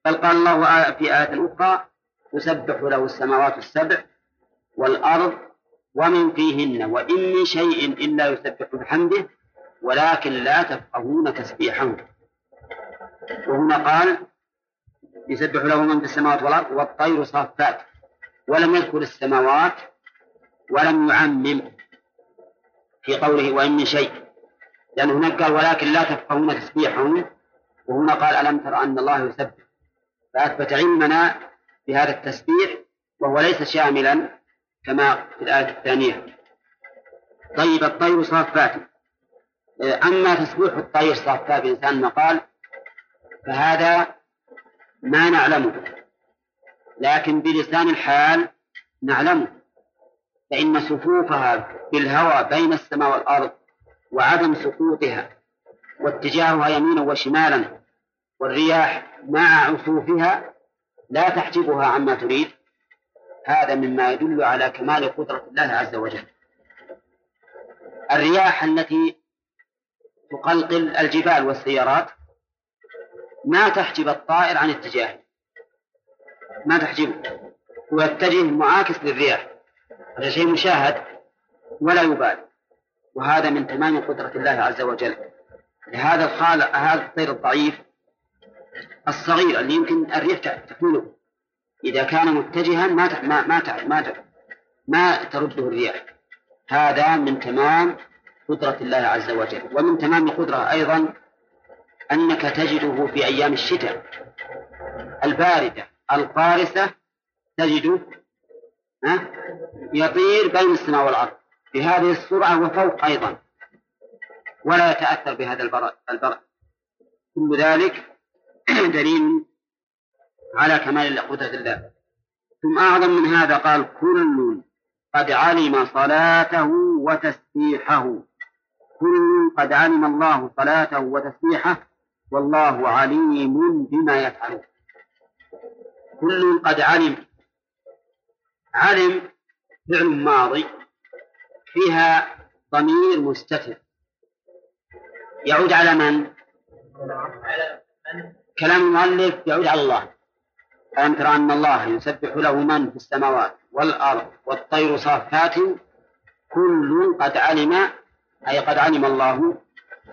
بل قال الله في آية أخرى تسبح له السماوات السبع والأرض ومن فيهن وإن من شيء إلا يسبح بحمده ولكن لا تفقهون تسبيحهم. وهنا قال يسبح له من في السماوات والأرض والطير صافات ولم يذكر السماوات ولم يعمم في قوله وإن من شيء. لأنه هناك قال ولكن لا تفقهون تسبيحهم. وهنا قال ألم تر أن الله يسبح؟ فأثبت علمنا بهذا التسبيح وهو ليس شاملا كما في الآية الثانية. طيب الطير صافات. أما تسبيح الطير صافات بإنسان مقال فهذا ما نعلمه. لكن بلسان الحال نعلمه. فإن صفوفها بالهوى بين السماء والأرض وعدم سقوطها واتجاهها يمينا وشمالا والرياح مع عصوفها لا تحجبها عما تريد هذا مما يدل على كمال قدرة الله عز وجل. الرياح التي تقلقل الجبال والسيارات ما تحجب الطائر عن اتجاهه. ما تحجبه. ويتجه معاكس للرياح. هذا شيء مشاهد ولا يبالي. وهذا من تمام قدرة الله عز وجل. لهذا الخالق هذا الطير الضعيف الصغير اللي يمكن الريح تحمله. إذا كان متجها ما ما ما ما, ما ترده الرياح. هذا من تمام قدرة الله عز وجل. ومن تمام القدرة أيضا أنك تجده في أيام الشتاء. الباردة القارسة تجده يطير بين السماء والأرض. بهذه السرعة وفوق أيضا. ولا يتأثر بهذا البرد. كل ذلك دليل على كمال قدرة الله. ثم أعظم من هذا قال كل قد علم صلاته وتسبيحه. كل قد علم الله صلاته وتسبيحة والله عليم بما يفعلون. كل قد علم. علم فعل ماضي. فيها ضمير مستتر. يعود على من؟ كلام المؤلف يعود على الله. ألم ترى أن الله يسبح له من في السماوات والأرض والطير صافات؟ كل قد علم أي قد علم الله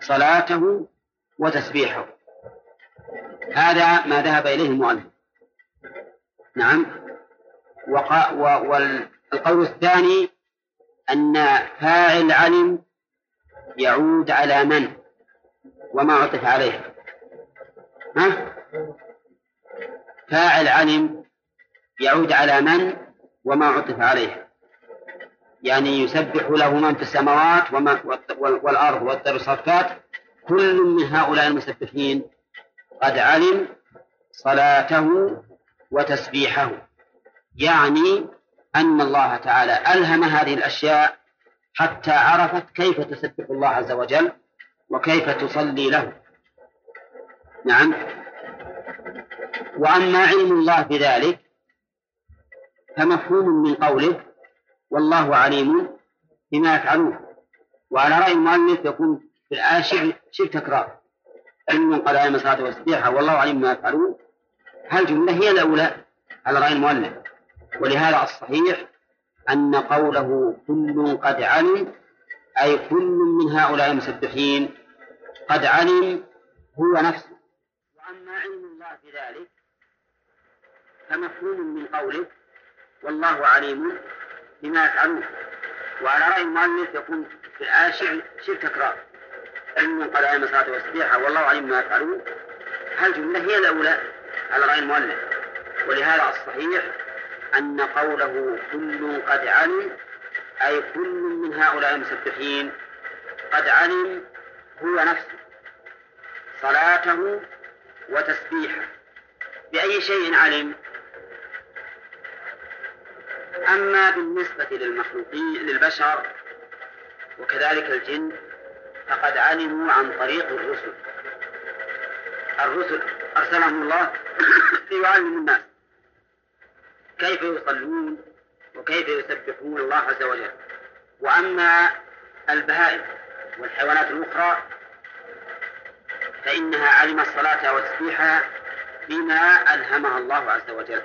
صلاته وتسبيحه. هذا ما ذهب إليه المؤلف. نعم. وقا والقول الثاني أن فاعل علم يعود على من؟ وما عطف عليه. ها؟ فاعل علم يعود على من وما عطف عليه. يعني يسبح له من في السماوات وما والأرض والطير الصفات. كل من هؤلاء المسبحين قد علم صلاته وتسبيحه. يعني أن الله تعالى ألهم هذه الأشياء حتى عرفت كيف تسبح الله عز وجل وكيف تصلي له. نعم. وأما علم الله بذلك فمفهوم من قوله والله عليم بما يفعلون. وعلى رأي المؤلف يكون في الآية شبه تكرار علم قال علم الصلاة والسبيحة والله عليم بما يفعلون. هالجملة هي الأولى؟ على رأي المؤلف. ولهذا الصحيح أن قوله كل قد علم أي كل من هؤلاء المسبحين قد علم هو نفسه. وأما علم الله بذلك فمفهوم من قوله والله عليم بما يفعلون وعلى رأي المؤلف يكون في الآية شبه تكرار علم قال علم الصلاة والسبيحة والله عليم ما يفعلون. هالجملة هي الأولى؟ على رأي المؤلف. ولهذا الصحيح أن قوله كل قد علم أي كل من هؤلاء المسبحين قد علم هو نفسه. صلاته وتسبيحه. بأي شيء علم؟ أما بالنسبة للمخلوقين للبشر وكذلك الجن فقد علموا عن طريق الرسل. الرسل أرسلهم الله ليعلموا الناس. كيف يصلون وكيف يسبحون الله عز وجل؟ وأما البهائم والحيوانات الأخرى فإنها علمت الصلاة والتسبيح بما ألهمها الله عز وجل.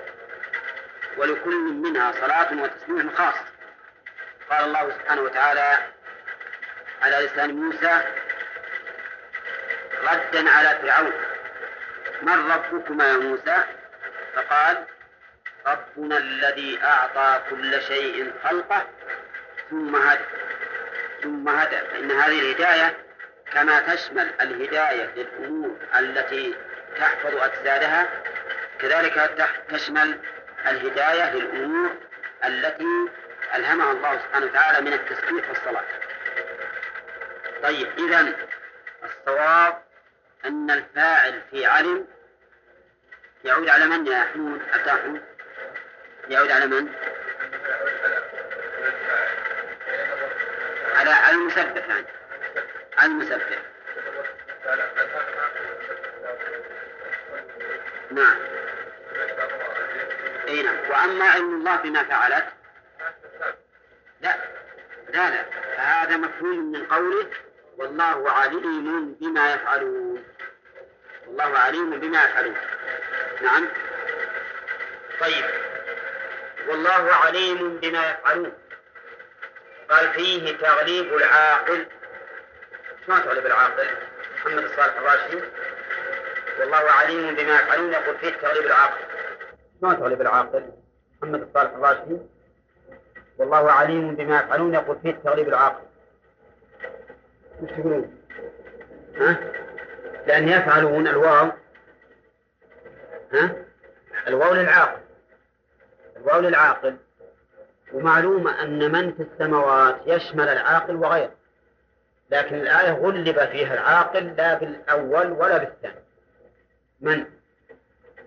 ولكل منها صلاة وتسبيح خاص. قال الله سبحانه وتعالى على لسان موسى ردا على فرعون من ربكما يا موسى؟ فقال ربنا الذي أعطى كل شيء خلقه ثم هدى ثم هدى. فإن هذه الهداية كما تشمل الهداية للأمور التي تحفظ أجسادها كذلك تشمل الهداية للأمور التي ألهمها الله سبحانه وتعالى من التسبيح والصلاة. طيب إذا الصواب أن الفاعل في علم يعود على من يا حمود؟ أتى يعود على من؟ على على المسبح يعني. على المسبح. نعم. اي نعم. وأما علم الله بما فعلت لا لا لا. فهذا مفهوم من قوله والله عليم بما يفعلون. والله عليم بما يفعلون. نعم. طيب. والله عليم بما يفعلون. قال فيه تغليب العاقل. شلون تغليب العاقل؟ محمد الصالح الراشدي والله عليم بما يفعلون. يقول فيه تغليب العاقل. شلون تغليب العاقل؟ محمد الصالح الراشدي. والله عليم بما يفعلون يقول فيه تغليب العاقل. وش تقولون؟ ها؟ لأن يفعلون الواو. ها؟ الواو للعاقل. الواو للعاقل. ومعلوم أن من في السماوات يشمل العاقل وغيره. لكن الآية غلب فيها العاقل لا بالأول ولا بالثاني. من؟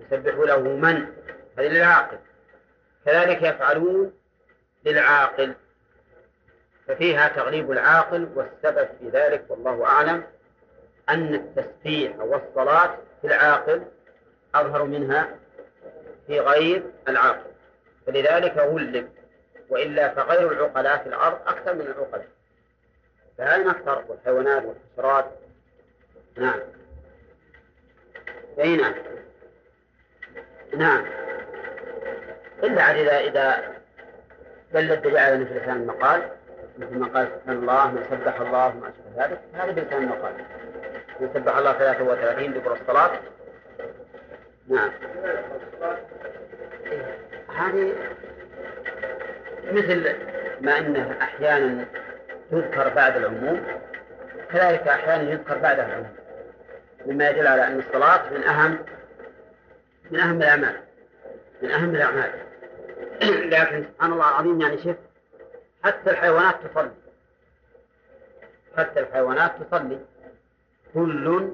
يسبح له من؟ هذه للعاقل. كذلك يفعلون للعاقل. ففيها تغليب العاقل والسبب في ذلك والله أعلم أن التسبيح والصلاة في العاقل أظهر منها في غير العاقل. فلذلك غلب وإلا فغير العقلاء في الأرض أكثر من العقلاء. فهذا أكثر والحيوانات والحشرات؟ نعم. أي نعم. نعم. إلا إذا إذا دل الدليل على مثل لسان المقال مثل ما قال سبحان الله ما سبح الله ما أشبه ذلك هذا بلسان المقال. من سبح الله 33 دبر الصلاة. نعم. هذه مثل ما أنه أحيانا تذكر بعد العموم كذلك أحيانا يذكر بعدها العموم. مما يدل على أن الصلاة من أهم من أهم الأعمال. من أهم الأعمال. لكن سبحان الله العظيم يعني شوف حتى الحيوانات تصلي. حتى الحيوانات تصلي. كل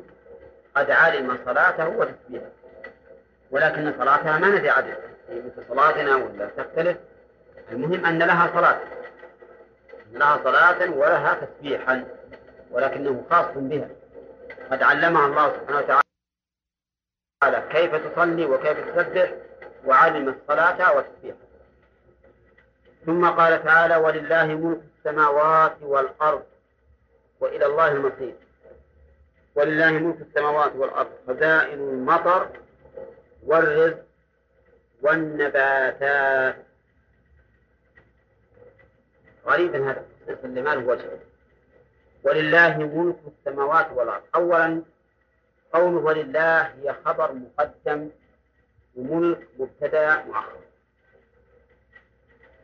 قد علم صلاته وتسبيحه. ولكن صلاتها ما ندري عدد مثل صلاتنا ولا تختلف. المهم أن لها صلاة. لها صلاة ولها تسبيحا. ولكنه خاص بها. قد علمها الله سبحانه وتعالى كيف تصلي وكيف تسبح وعلم الصلاة والتسبيح ثم قال تعالى ولله ملك السماوات والأرض وإلى الله المصير. ولله ملك السماوات والأرض خزائن المطر والرزق والنباتات. غريب هذا اللي ما له وجه. ولله ملك السماوات والأرض. أولا قوله ولله هي خبر مقدم وملك مبتدأ مؤخر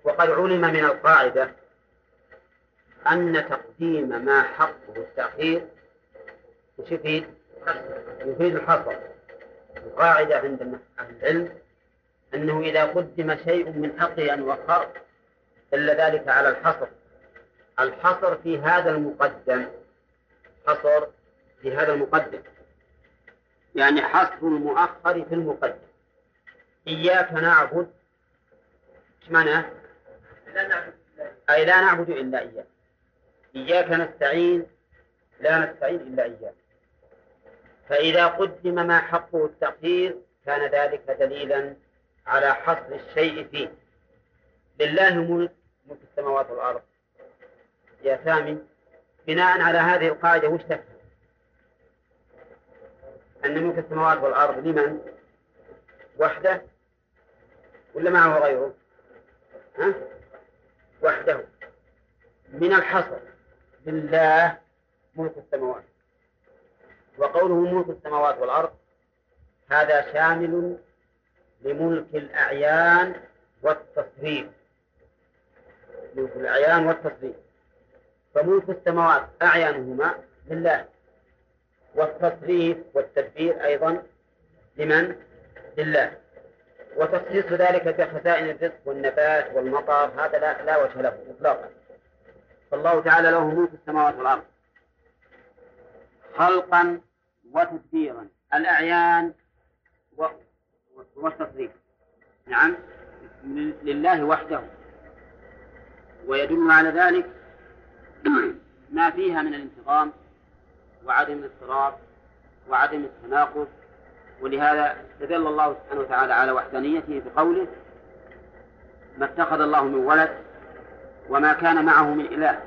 وقد علم من القاعدة أن تقديم ما حقه التأخير وش يفيد؟ يفيد الحصر. القاعدة عند أهل العلم أنه إذا قدم شيء من حقه أن يؤخر دل ذلك على الحصر. الحصر في هذا المقدم. حصر في هذا المقدم. يعني حصر المؤخر في المقدم. إياك نعبد. إيش معناه؟ أي لا نعبد إلا إياك إياك نستعين لا نستعين إلا إياك فإذا قدم ما حقه التأخير كان ذلك دليلا على حصر الشيء فيه لله ملك ملك السماوات والأرض يا سامي بناء على هذه القاعدة وش تفهم؟ أن ملك السماوات والأرض لمن؟ وحده ولا معه غيره؟ ها؟ وحده. من الحصر لله ملك السماوات. وقوله ملك السماوات والأرض هذا شامل لملك الأعيان والتصريف. ملك الأعيان والتصريف. فملك السماوات أعيانهما لله. والتصريف والتدبير أيضا لمن؟ لله. وتخصيص ذلك بخزائن الرزق والنبات والمطر هذا لا, لا وجه له إطلاقا. فالله تعالى له ملك السماوات والأرض. خلقا وتدبيرا. الأعيان والتصريف. نعم؟ لله وحده. ويدل على ذلك ما فيها من الانتظام وعدم الاضطراب وعدم التناقض ولهذا استدل الله سبحانه وتعالى على وحدانيته بقوله ما اتخذ الله من ولد وما كان معه من إله.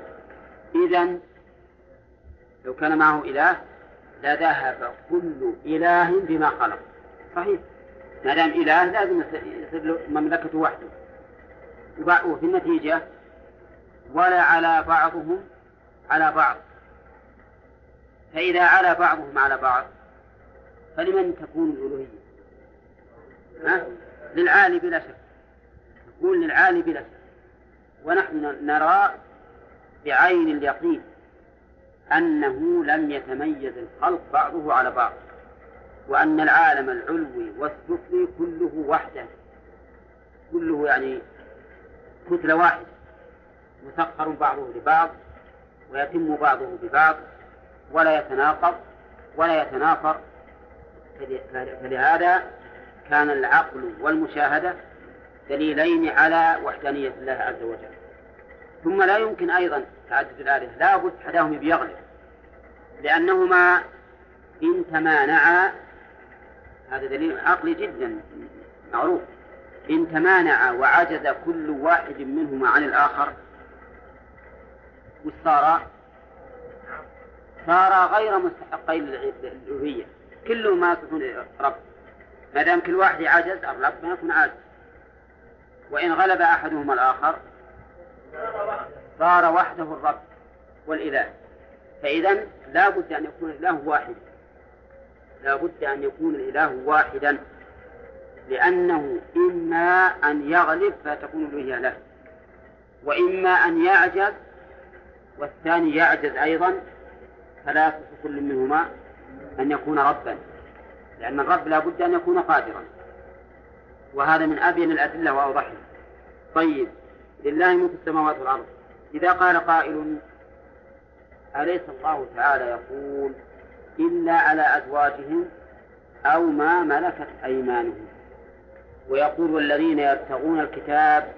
إذا لو كان معه إله لذهب كل إله بما خلق. صحيح. ما دام إله لازم يصير مملكته وحده. وفي النتيجة ولا على بعضهم على بعض. فإذا على بعضهم على بعض فلمن تكون الألوهية؟ ها؟ للعالي بلا شك. تكون للعالي بلا شك. ونحن نرى بعين اليقين أنه لم يتميز الخلق بعضه على بعض وأن العالم العلوي والسفلي كله وحده. كله يعني كتلة واحدة. مسخر بعضه لبعض ويتم بعضه ببعض ولا يتناقض ولا يتنافر. فلهذا كان العقل والمشاهدة دليلين على وحدانية الله عز وجل. ثم لا يمكن أيضا تعدد الآلهة. لا بد أحدهم بيغلب. لأنهما إن تمانعا هذا دليل عقلي جدا معروف. إن تمانع وعجز كل واحد منهما عن الآخر وش؟ صار؟ غير مستحقين للألوهية. كلهما يصفون رب. ما دام كل واحد عجز الرب ما يكون عاجز. وإن غلب أحدهما الآخر صار وحده الرب والإله. فإذا لا بد أن يكون الإله واحدا. لا بد أن يكون الإله واحدا. لأنه إما أن يغلب فتكون الألوهية له وإما أن يعجز والثاني يعجز أيضا فلا كل منهما. أن يكون ربا لأن الرب لا بد أن يكون قادرا. وهذا من أبين الأدلة وأوضحها طيب لله ملك السماوات والأرض. إذا قال قائل أليس الله تعالى يقول إلا على أزواجهم أو ما ملكت أيمانهم؟ ويقول والذين يبتغون الكتاب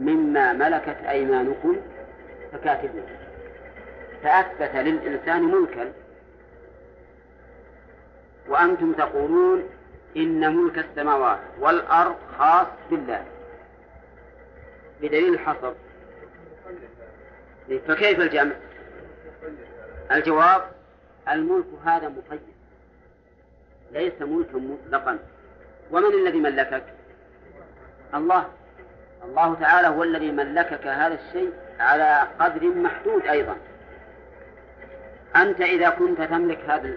مما ملكت أيمانكم فكاتبوه. فأثبت للإنسان ملكا وأنتم تقولون إن ملك السماوات والأرض خاص بالله. بدليل الحصر. فكيف الجمع؟ الجواب الملك هذا مقيد. ليس ملكا مطلقا. ومن الذي ملكك؟ الله. الله تعالى هو الذي ملكك هذا الشيء على قدر محدود أيضا. أنت إذا كنت تملك هذا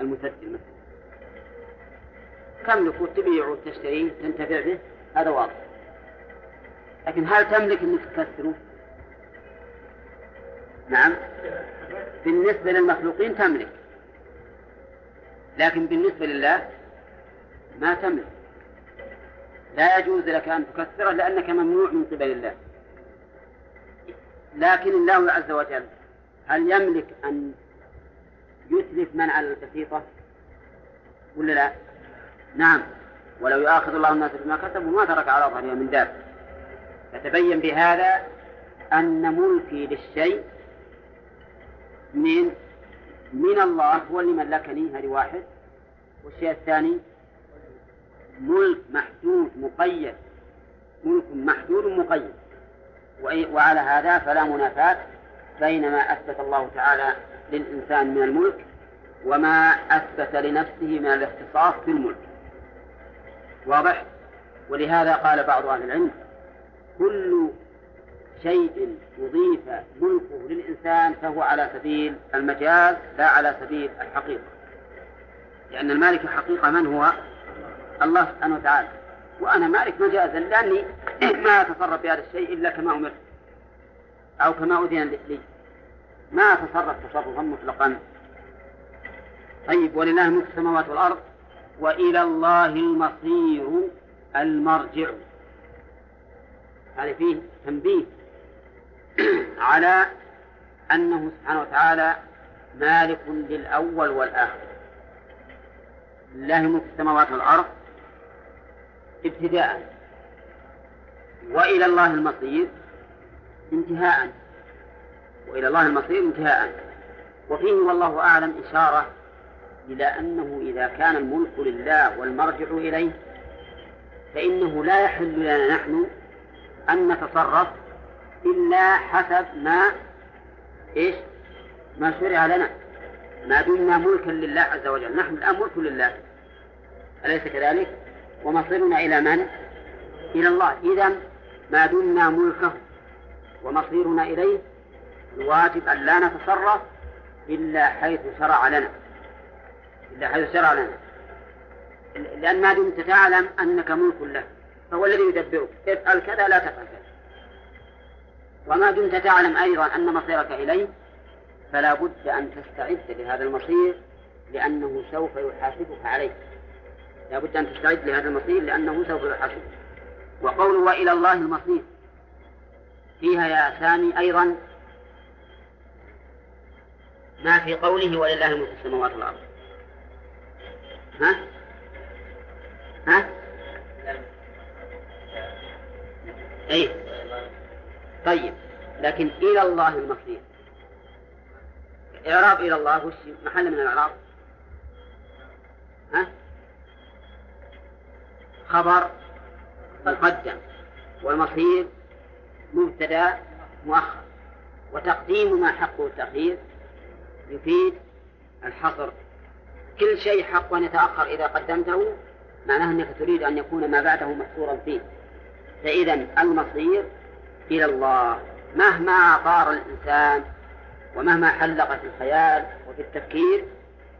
المسجل مثلا. تملك تبيع وتشتريه تنتفع به؟ هذا واضح. لكن هل تملك أنك تكسره؟ نعم. بالنسبة للمخلوقين تملك. لكن بالنسبة لله ما تملك. لا يجوز لك أن تكسره لأنك ممنوع من قبل الله. لكن الله عز وجل هل يملك أن يتلف من على البسيطة ولا لا؟ نعم. ولو يؤاخذ الله الناس بما كسبوا ما ترك على ظهرها من داب. فتبين بهذا أن ملكي للشيء من من الله هو اللي ملكني هذه واحد. والشيء الثاني ملك محدود مقيد. ملك محدود مقيد وعلى هذا فلا منافاة بين ما أثبت الله تعالى للإنسان من الملك وما أثبت لنفسه من الاختصاص بالملك. واضح؟ ولهذا قال بعض أهل العلم كل شيء أضيف ملكه للإنسان فهو على سبيل المجاز لا على سبيل الحقيقة. لأن المالك الحقيقة من هو؟ الله سبحانه وتعالى. وأنا مالك مجازا لأني ما أتصرف بهذا الشيء إلا كما أمرت. أو كما أذن لي. ما أتصرف تصرفا مطلقا. طيب ولله ملك السماوات والأرض. وإلى الله المصير المرجع. هذا فيه تنبيه على أنه سبحانه وتعالى مالك للأول والآخر. لله ملك السماوات والأرض ابتداء. وإلى الله المصير انتهاء. وإلى الله المصير انتهاء. وفيه والله أعلم إشارة إلى أنه إذا كان الملك لله والمرجع إليه فإنه لا يحل لنا نحن أن نتصرف إلا حسب ما إيش؟ ما شرع لنا. ما دمنا ملكا لله عز وجل. نحن الآن ملك لله. أليس كذلك؟ ومصيرنا إلى من؟ إلى الله. إذا ما دمنا ملكه ومصيرنا إليه الواجب أن لا نتصرف إلا حيث شرع لنا. إلا حيث شرع لنا لأن ما دمت تعلم أنك ملك له فهو الذي يدبرك. افعل كذا لا تفعل كذا. وما دمت تعلم أيضا أن مصيرك إليه فلا بد أن تستعد لهذا المصير لأنه سوف يحاسبك عليه. لا بد أن تستعد لهذا المصير لأنه سوف يحاسبك. وقوله وإلى الله المصير. فيها يا سامي أيضا ما في قوله ولله ملك السماوات والأرض. ها؟ ها؟ أي طيب لكن إلى الله المصير إعراب إلى الله وش محل من الإعراب؟ ها؟ خبر مقدم والمصير مبتدا مؤخر وتقديم ما حقه التأخير يفيد الحصر كل شيء حق أن يتأخر إذا قدمته معناه أنك تريد أن يكون ما بعده محصورا فيه. فإذا المصير إلى الله. مهما طار الإنسان ومهما حلق في الخيال وفي التفكير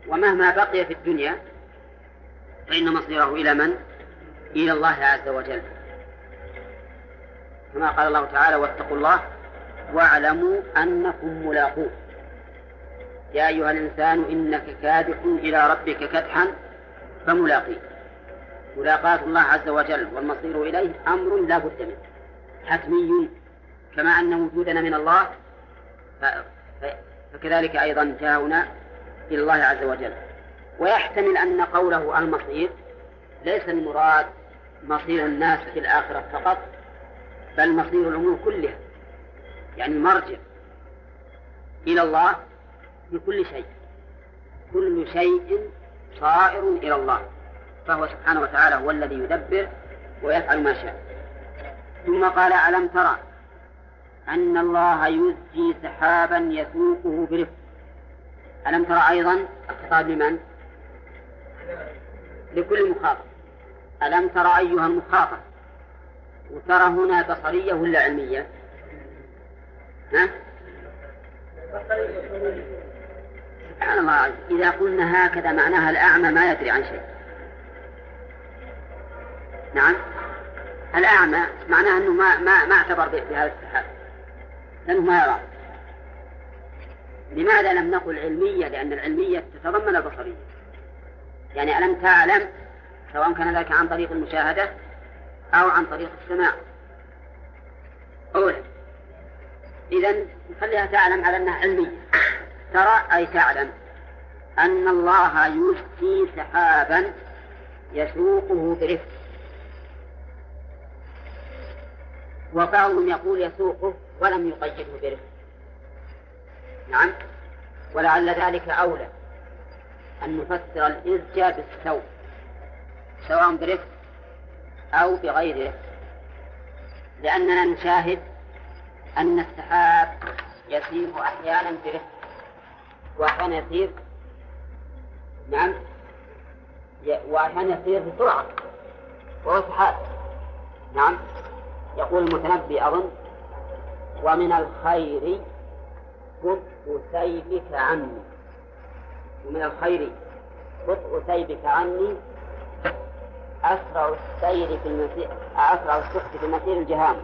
ومهما بقي في الدنيا فإن مصيره إلى من؟ إلى الله عز وجل. كما قال الله تعالى واتقوا الله واعلموا أنكم ملاقوه. يا أيها الإنسان إنك كادح إلى ربك كدحا فملاقيه ملاقاة الله عز وجل والمصير إليه أمر لا بد منه. حتمي كما أن وجودنا من الله فكذلك أيضا جاءنا إلى الله عز وجل. ويحتمل أن قوله المصير ليس المراد مصير الناس في الآخرة فقط بل مصير الأمور كلها. يعني المرجع إلى الله في كل شيء كل شيء صائر إلى الله فهو سبحانه وتعالى هو الذي يدبر ويفعل ما شاء ثم قال ألم ترى أن الله يزجي سحابا يسوقه برفق ألم ترى أيضا الخطاب لمن؟ لكل مخاطب ألم ترى أيها المخاطب وترى هنا بصرية ولا علمية؟ ها؟ سبحان الله إذا قلنا هكذا معناها الأعمى ما يدري عن شيء. نعم؟ الأعمى معناه أنه ما ما ما اعتبر بهذا السحاب. لأنه ما يرى. لماذا لم نقل علمية؟ لأن العلمية تتضمن البصرية. يعني ألم تعلم سواء كان ذلك عن طريق المشاهدة أو عن طريق السماع. أولا إذا نخليها تعلم على أنها علمية. ترى أي تعلم أن الله يزكي سحابا يسوقه برفق. وبعضهم يقول يسوقه ولم يقيده برفق. نعم ولعل ذلك أولى أن نفسر الإزجاء بالسوء سواء برفق أو بغير رفق. لأننا نشاهد أن السحاب يسير أحيانا برفق. وأحيانا يسير نعم. وأحيانا يسير بسرعة. وهو سحاب. نعم. يقول المتنبي أظن. ومن الخير بطء سيفك عني. ومن الخير بطء سيفك عني. أسرع السير في المسير أسرع السحب في المسير الجهام.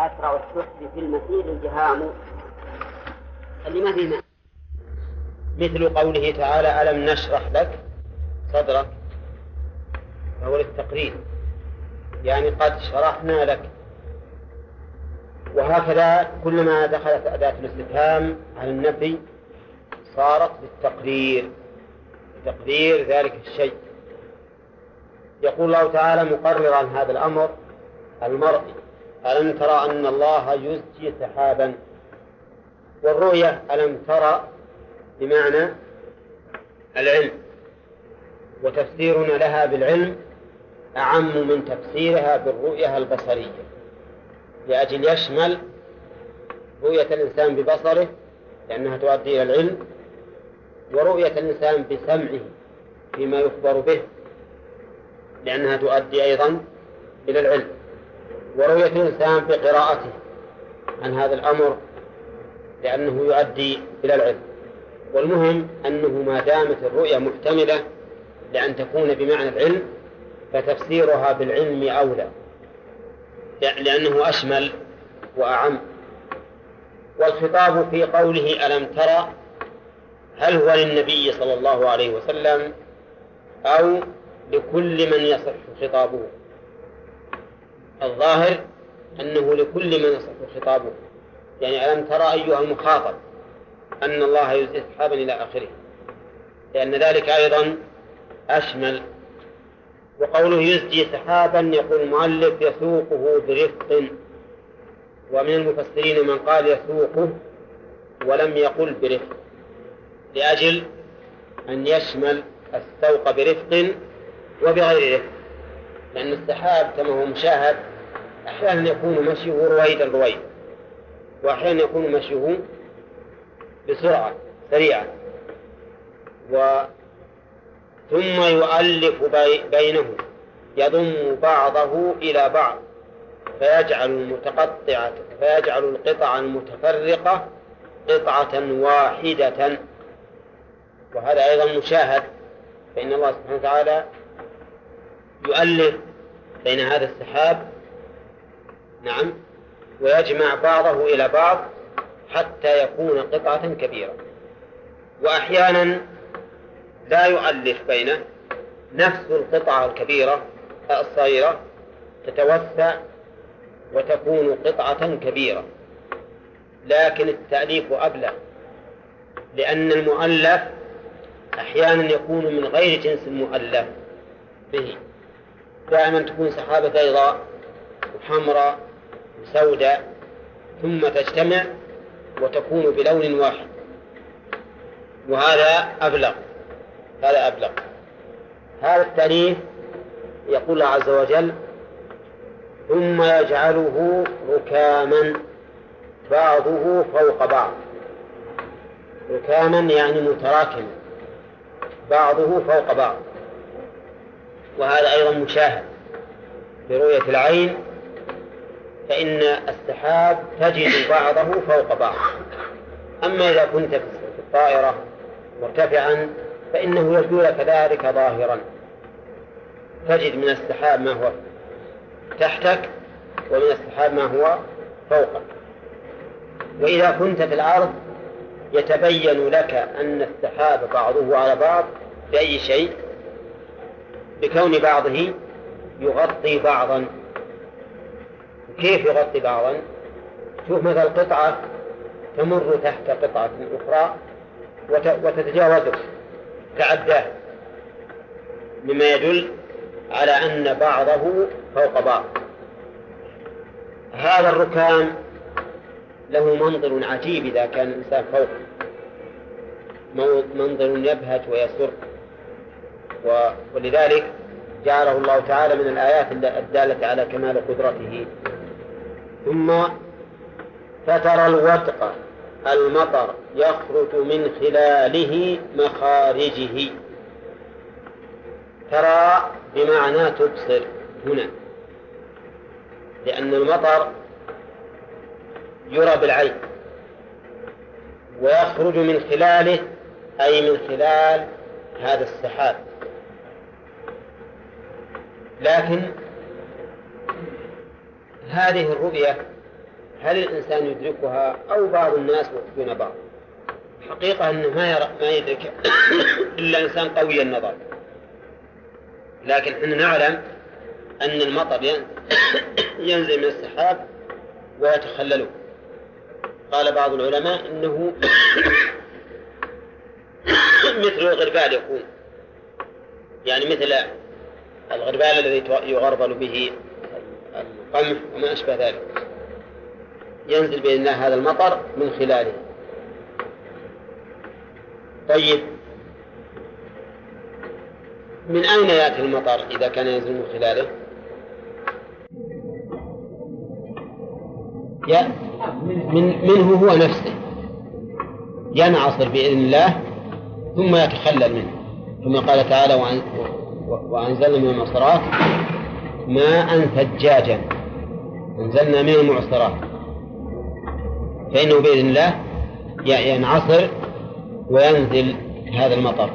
أسرع السحب في المسير الجهام. اللي ما فيه مثل قوله تعالى ألم نشرح لك صدرك؟ فهو للتقرير. يعني قد شرحنا لك. وهكذا كلما دخلت أداة الاستفهام على النفي صارت بالتقرير تقرير ذلك الشيء. يقول الله تعالى مقررا هذا الأمر المرئي ألم ترى أن الله يزجي سحابا؟ والرؤية ألم ترى بمعنى العلم. وتفسيرنا لها بالعلم أعم من تفسيرها بالرؤية البصرية. لأجل يشمل رؤية الإنسان ببصره لأنها تؤدي إلى العلم ورؤية الإنسان بسمعه فيما يخبر به لأنها تؤدي أيضا إلى العلم. ورؤية الإنسان بقراءته عن هذا الأمر لأنه يؤدي إلى العلم. والمهم أنه ما دامت الرؤية محتملة لأن تكون بمعنى العلم فتفسيرها بالعلم أولى. لأنه أشمل وأعم. والخطاب في قوله ألم ترى هل هو للنبي صلى الله عليه وسلم أو لكل من يصح خطابه؟ الظاهر أنه لكل من يصح خطابه. يعني ألم ترى أيها المخاطب؟ أن الله يزيد أصحابا إلى آخره. لأن ذلك أيضا أشمل. وقوله يزجي سحابا يقول المؤلف يسوقه برفق ومن المفسرين من قال يسوقه ولم يقل برفق لأجل أن يشمل السوق برفق وبغير رفق لأن السحاب كما هو مشاهد أحيانا يكون مشيه رويدا رويدا وأحيانا يكون مشيه بسرعة سريعة. و ثم يؤلف بينه يضم بعضه إلى بعض. فيجعل المتقطعة فيجعل القطع المتفرقة قطعة واحدة. وهذا أيضا مشاهد. فإن الله سبحانه وتعالى يؤلف بين هذا السحاب. نعم. ويجمع بعضه إلى بعض. حتى يكون قطعة كبيرة. وأحيانا لا يؤلف بينه نفس القطعة الكبيرة الصغيرة تتوسع وتكون قطعة كبيرة. لكن التأليف أبلغ لأن المؤلف أحيانا يكون من غير جنس المؤلف. به. دائما تكون سحابة بيضاء وحمراء وسوداء ثم تجتمع وتكون بلون واحد. وهذا أبلغ. هذا أبلغ. هذا التأليف يقول الله عز وجل ثم يجعله ركاما بعضه فوق بعض. ركاما يعني متراكما. بعضه فوق بعض. وهذا أيضا مشاهد برؤية العين فإن السحاب تجد بعضه فوق بعض. أما إذا كنت في الطائرة مرتفعا فإنه يبدو لك ذلك ظاهرا. تجد من السحاب ما هو تحتك ومن السحاب ما هو فوقك. وإذا كنت في الأرض يتبين لك أن السحاب بعضه على بعض بأي شيء؟ بكون بعضه يغطي بعضا. كيف يغطي بعضا؟ شوف مثل قطعة تمر تحت قطعة أخرى وتتجاوزه تعداه مما يدل على أن بعضه فوق بعض. هذا الركام له منظر عجيب إذا كان الإنسان فوق منظر يبهج ويسر. ولذلك جعله الله تعالى من الآيات الدالة على كمال قدرته. ثم فترى الودق المطر يخرج من خلاله مخارجه. ترى بمعنى تبصر هنا لأن المطر يرى بالعين ويخرج من خلاله أي من خلال هذا السحاب. لكن هذه الرؤية هل الإنسان يدركها أو بعض الناس دون بعض؟ حقيقة أنه ما يرى ما يدرك إلا إنسان قوي النظر. لكن إحنا نعلم أن المطر ينزل من السحاب ويتخلله قال بعض العلماء إنه مثل الغربال يكون. يعني مثل الغربال الذي يغربل به. القمح وما أشبه ذلك. ينزل بإذن الله هذا المطر من خلاله. طيب. من أين يأتي المطر إذا كان ينزل من خلاله؟ من منه هو نفسه. ينعصر بإذن الله ثم يتخلل منه. ثم قال تعالى وأنزلنا من المعصرات ماء ثجاجا. أنزلنا من المعصرات. فإنه بإذن الله ينعصر وينزل هذا المطر.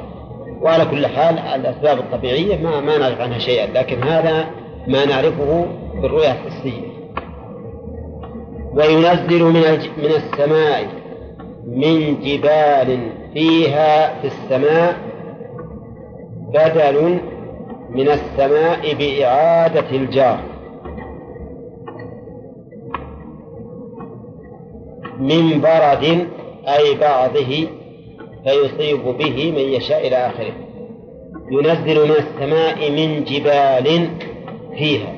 وعلى كل حال الأسباب الطبيعية ما, ما نعرف عنها شيئا لكن هذا ما نعرفه بالرؤية الحسية وينزل من من السماء من جبال فيها في السماء بدل من السماء بإعادة الجار. من برد أي بعضه فيصيب به من يشاء إلى آخره. ينزل من السماء من جبال فيها.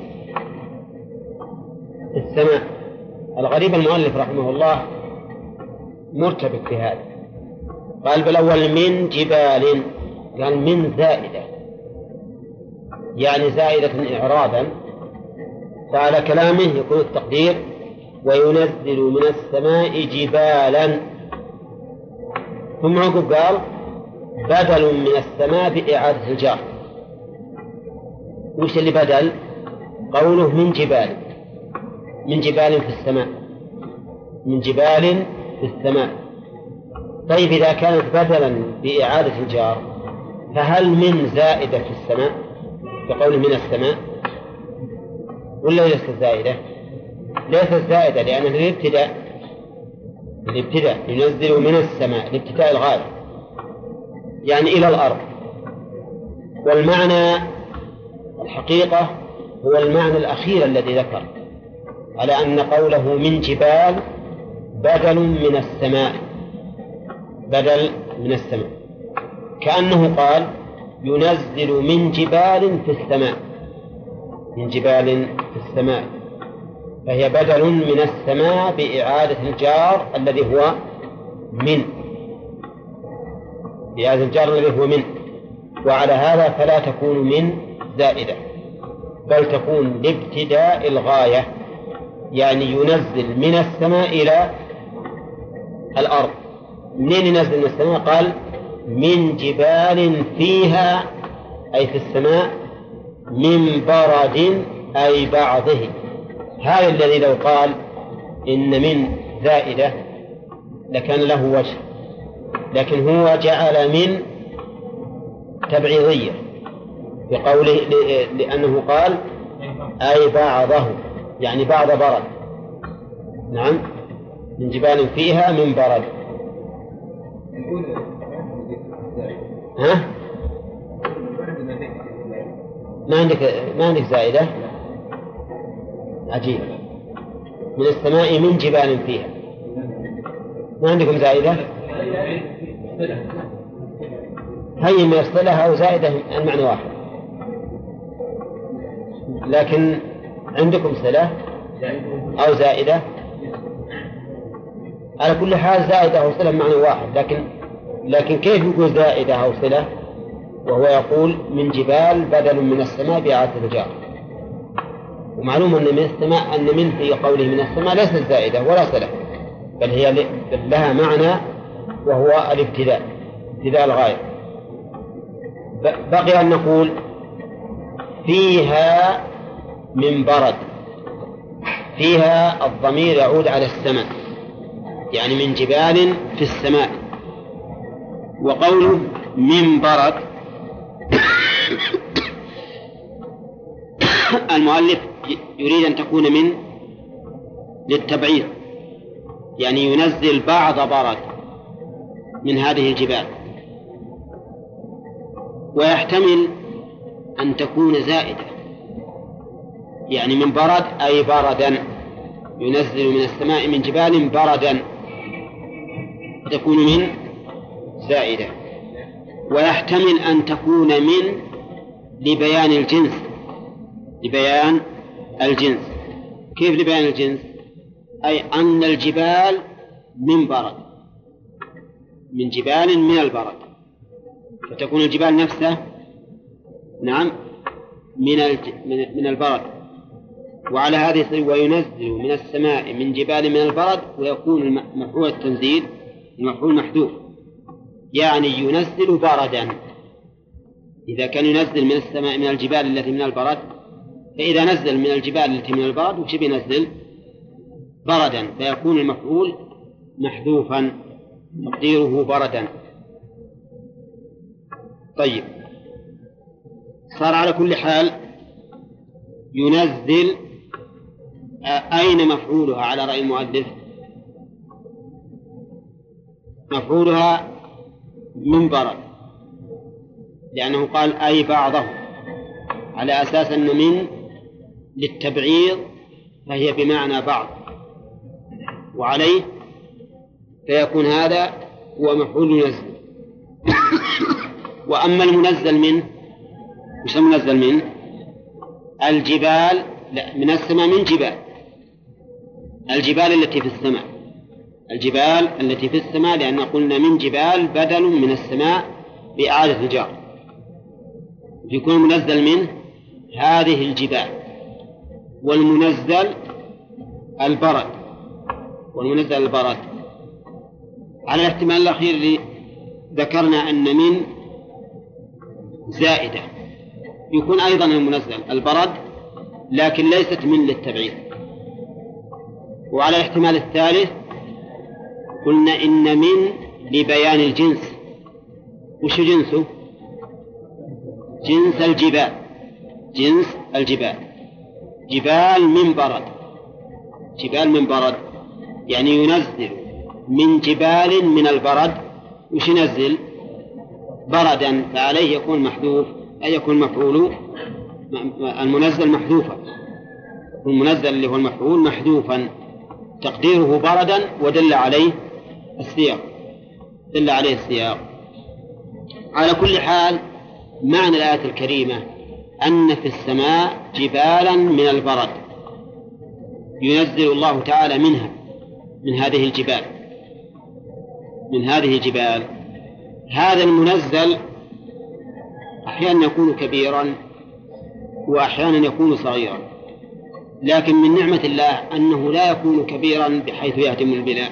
السماء. الغريب المؤلف رحمه الله مرتبط في هذا قال بالأول من جبال قال من زائدة. يعني زائدة إعرابا. فعلى كلامه يكون التقدير وينزل من السماء جبالا. ثم عقب قال بدل من السماء بإعادة الجار وش اللي بدل؟ قوله من جبال. من جبال في السماء. من جبال في السماء. طيب إذا كانت بدلا بإعادة الجار فهل من زائدة في السماء؟ بقوله من السماء. ولا ليست زائدة؟ ليست زائدة لأن الابتداء الابتداء ينزل من السماء الابتداء الغاية يعني إلى الأرض. والمعنى الحقيقة هو المعنى الأخير الذي ذكر على أن قوله من جبال بدل من السماء بدل من السماء. كأنه قال ينزل من جبال في السماء من جبال في السماء. فهي بدل من السماء بإعادة الجار الذي هو من. بإعادة الجار الذي هو من. وعلى هذا فلا تكون من زائدة بل تكون لابتداء الغاية يعني ينزل من السماء إلى الأرض. منين ينزل من السماء؟ قال من جبال فيها أي في السماء من برد أي بعضه. هذا الذي لو قال إن من زائدة لكان له وجه لكن هو جعل من تبعيضية بقوله لأنه قال أي بعضه يعني بعض برد. نعم؟ من جبال فيها من برد. ها؟ ما عندك ما عندك زائدة؟ عجيب. من السماء من جبال فيها. ما عندكم زائدة؟ هي من الصلة أو زائدة المعنى واحد. لكن عندكم صلة أو زائدة؟ على كل حال زائدة أو صلة معنى واحد. لكن لكن كيف يقول زائدة أو صلة وهو يقول من جبال بدل من السماء بإعادة الرجال. ومعلوم أن من السماء أن من في قوله من السماء ليست زائدة ولا صلة بل هي لها معنى وهو الابتداء ابتداء الغاية. بقي أن نقول فيها من برد فيها الضمير يعود على السماء. يعني من جبال في السماء. وقوله من برد المؤلف يريد أن تكون من للتبعيض يعني ينزل بعض برد من هذه الجبال. ويحتمل أن تكون زائدة. يعني من برد أي بردا ينزل من السماء من جبال بردا تكون من زائدة. ويحتمل أن تكون من لبيان الجنس. لبيان الجنس. كيف لبيان الجنس؟ أي أن الجبال من برد. من جبال من البرد. فتكون الجبال نفسها؟ نعم. من من البرد. وعلى هذه وينزل من السماء من جبال من البرد ويكون مفعول التنزيل المفعول محذوف. يعني ينزل بردا. إذا كان ينزل من السماء من الجبال التي من البرد فإذا نزل من الجبال التي من البرد وش بينزل؟ بردا فيكون المفعول محذوفا تقديره بردا. طيب. صار على كل حال ينزل أين مفعولها على رأي المؤلف؟ مفعولها من برد لأنه قال أي بعضه على أساس أن من للتبعيض فهي بمعنى بعض. وعليه فيكون هذا هو مفعول ينزل وأما المنزل منه وش المنزل منه؟ الجبال لا من السماء من جبال. الجبال التي في السماء. الجبال التي في السماء لأن قلنا من جبال بدل من السماء بإعادة الجار. يكون منزل منه هذه الجبال. والمنزل البرد. والمنزل البرد. على الاحتمال الأخير اللي ذكرنا أن من زائدة. يكون أيضا المنزل البرد لكن ليست من للتبعيد وعلى الاحتمال الثالث قلنا إن من لبيان الجنس. وش جنسه؟ جنس الجبال. جنس الجبال. جبال من برد. جبال من برد. يعني ينزل من جبال من البرد. وش ينزل؟ بردا. فعليه يكون محذوف أي يكون مفعول. المنزل محذوفا. المنزل اللي هو المفعول محذوفا. تقديره بردا ودل عليه السياق. دل عليه السياق. على كل حال معنى الآية الكريمة أن في السماء جبالا من البرد ينزل الله تعالى منها من هذه الجبال. من هذه الجبال. هذا المنزل أحيانا يكون كبيرا وأحيانا يكون صغيرا لكن من نعمة الله أنه لا يكون كبيرا بحيث يهدم البناء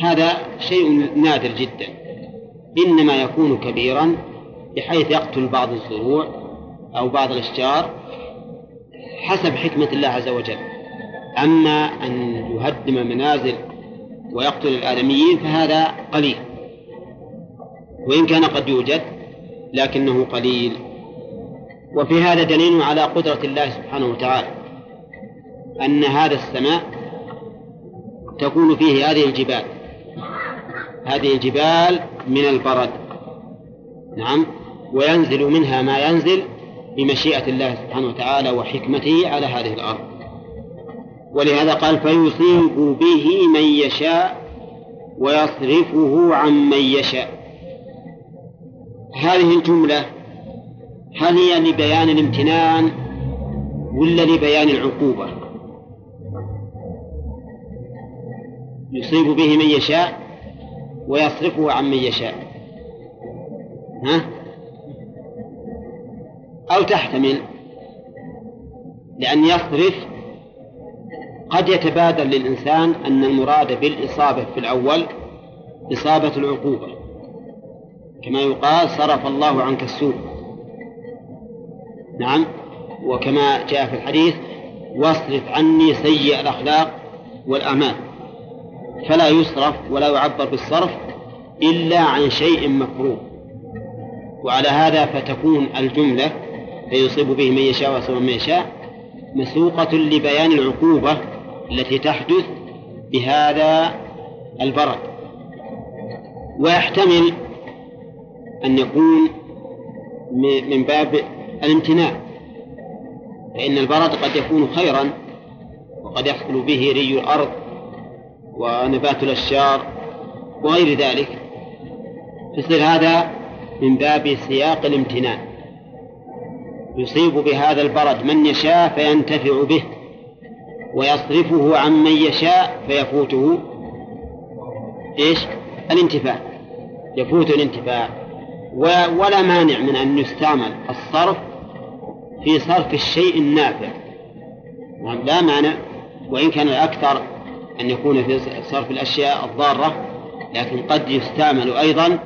هذا شيء نادر جدا. إنما يكون كبيرا بحيث يقتل بعض الزروع أو بعض الأشجار حسب حكمة الله عز وجل. أما أن يهدم منازل ويقتل الآدميين فهذا قليل وإن كان قد يوجد لكنه قليل. وفي هذا دليل على قدرة الله سبحانه وتعالى أن هذا السماء تكون فيه هذه الجبال. هذه الجبال من البرد نعم وينزل منها ما ينزل بمشيئة الله سبحانه وتعالى وحكمته على هذه الأرض. ولهذا قال فيصيب به من يشاء ويصرفه عن من يشاء. هذه الجملة هل هي لبيان الامتنان ولا لبيان العقوبة؟ يصيب به من يشاء ويصرفه عن من يشاء. ها؟ أو تحتمل لأن يصرف قد يتبادر للإنسان أن المراد بالإصابة في الأول إصابة العقوبة. كما يقال صرف الله عنك السوء. نعم وكما جاء في الحديث واصرف عني سيء الأخلاق والأعمال. فلا يصرف ولا يعبر بالصرف إلا عن شيء مكروه. وعلى هذا فتكون الجملة فيصيب به من يشاء ويصيب من يشاء مسوقة لبيان العقوبة التي تحدث بهذا البرد. ويحتمل أن يكون من باب الامتناع فإن البرد قد يكون خيرا وقد يحصل به ري الأرض ونبات الأشجار وغير ذلك. يصير هذا من باب سياق الامتنان يصيب بهذا البرد من يشاء فينتفع به ويصرفه عن من يشاء فيفوته. إيش؟ الانتفاع. يفوت الانتفاع. ولا مانع من أن يستعمل الصرف في صرف الشيء النافع. لا مانع وإن كان الاكثر أن يكون في صرف الأشياء الضارة لكن قد يستعمل أيضا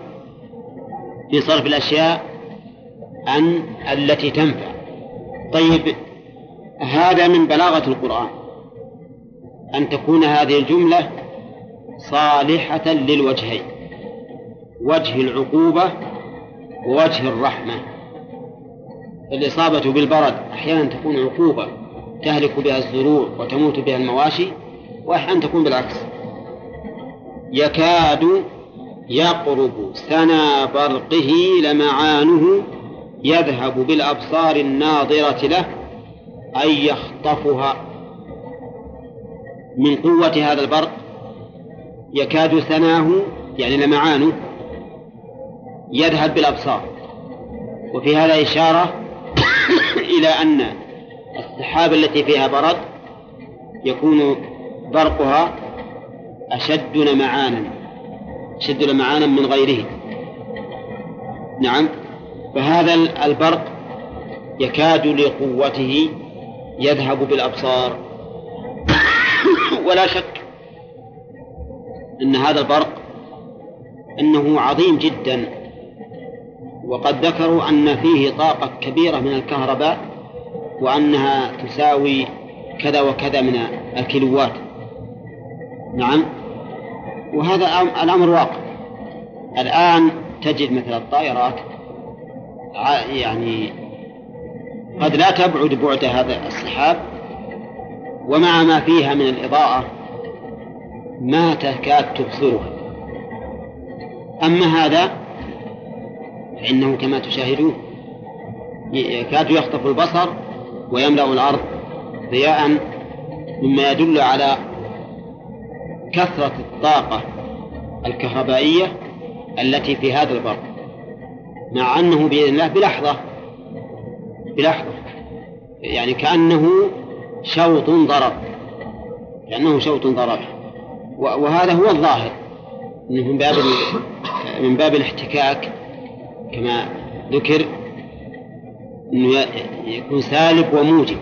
في صرف الأشياء عن التي تنفع. طيب هذا من بلاغة القرآن. أن تكون هذه الجملة صالحة للوجهين. وجه العقوبة ووجه الرحمة. الإصابة بالبرد أحيانا تكون عقوبة تهلك بها الزروع وتموت بها المواشي وأحيانا تكون بالعكس. يكاد يقرب سنا برقه لمعانه يذهب بالأبصار الناظرة له أي يخطفها. من قوة هذا البرق يكاد ثناه يعني لمعانه يذهب بالأبصار. وفي هذا إشارة إلى أن السحاب التي فيها برد يكون برقها أشد لمعانا أشد لمعانا من غيره. نعم. فهذا البرق يكاد لقوته يذهب بالأبصار. ولا شك أن هذا البرق أنه عظيم جدا. وقد ذكروا أن فيه طاقة كبيرة من الكهرباء وأنها تساوي كذا وكذا من الكيلوات. نعم. وهذا الأمر واقع. الآن تجد مثل الطائرات يعني قد لا تبعد بعد هذا السحاب ومع ما فيها من الإضاءة ما تكاد تبصرها. أما هذا فإنه كما تشاهدون يكاد يخطف البصر ويملأ الأرض ضياء مما يدل على كثرة الطاقة الكهربائية التي في هذا البرق. مع أنه بإذن الله بلحظة. بلحظة. يعني كأنه شوط ضرب. كأنه شوط ضرب. وهذا هو الظاهر. من باب من باب الاحتكاك. كما ذكر إنه يكون سالب وموجب.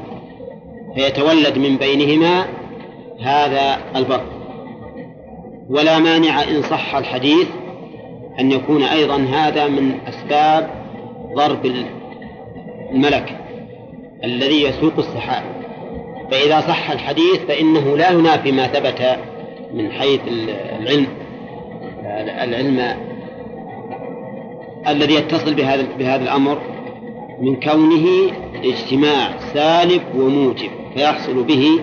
فيتولد من بينهما هذا البر. ولا مانع إن صح الحديث أن يكون أيضا هذا من أسباب ضرب الملك الذي يسوق السحاب. فإذا صح الحديث فإنه لا ينافي ما ثبت من حيث العلم. العلم الذي يتصل بهذا بهذا الأمر من كونه اجتماع سالب وموجب فيحصل به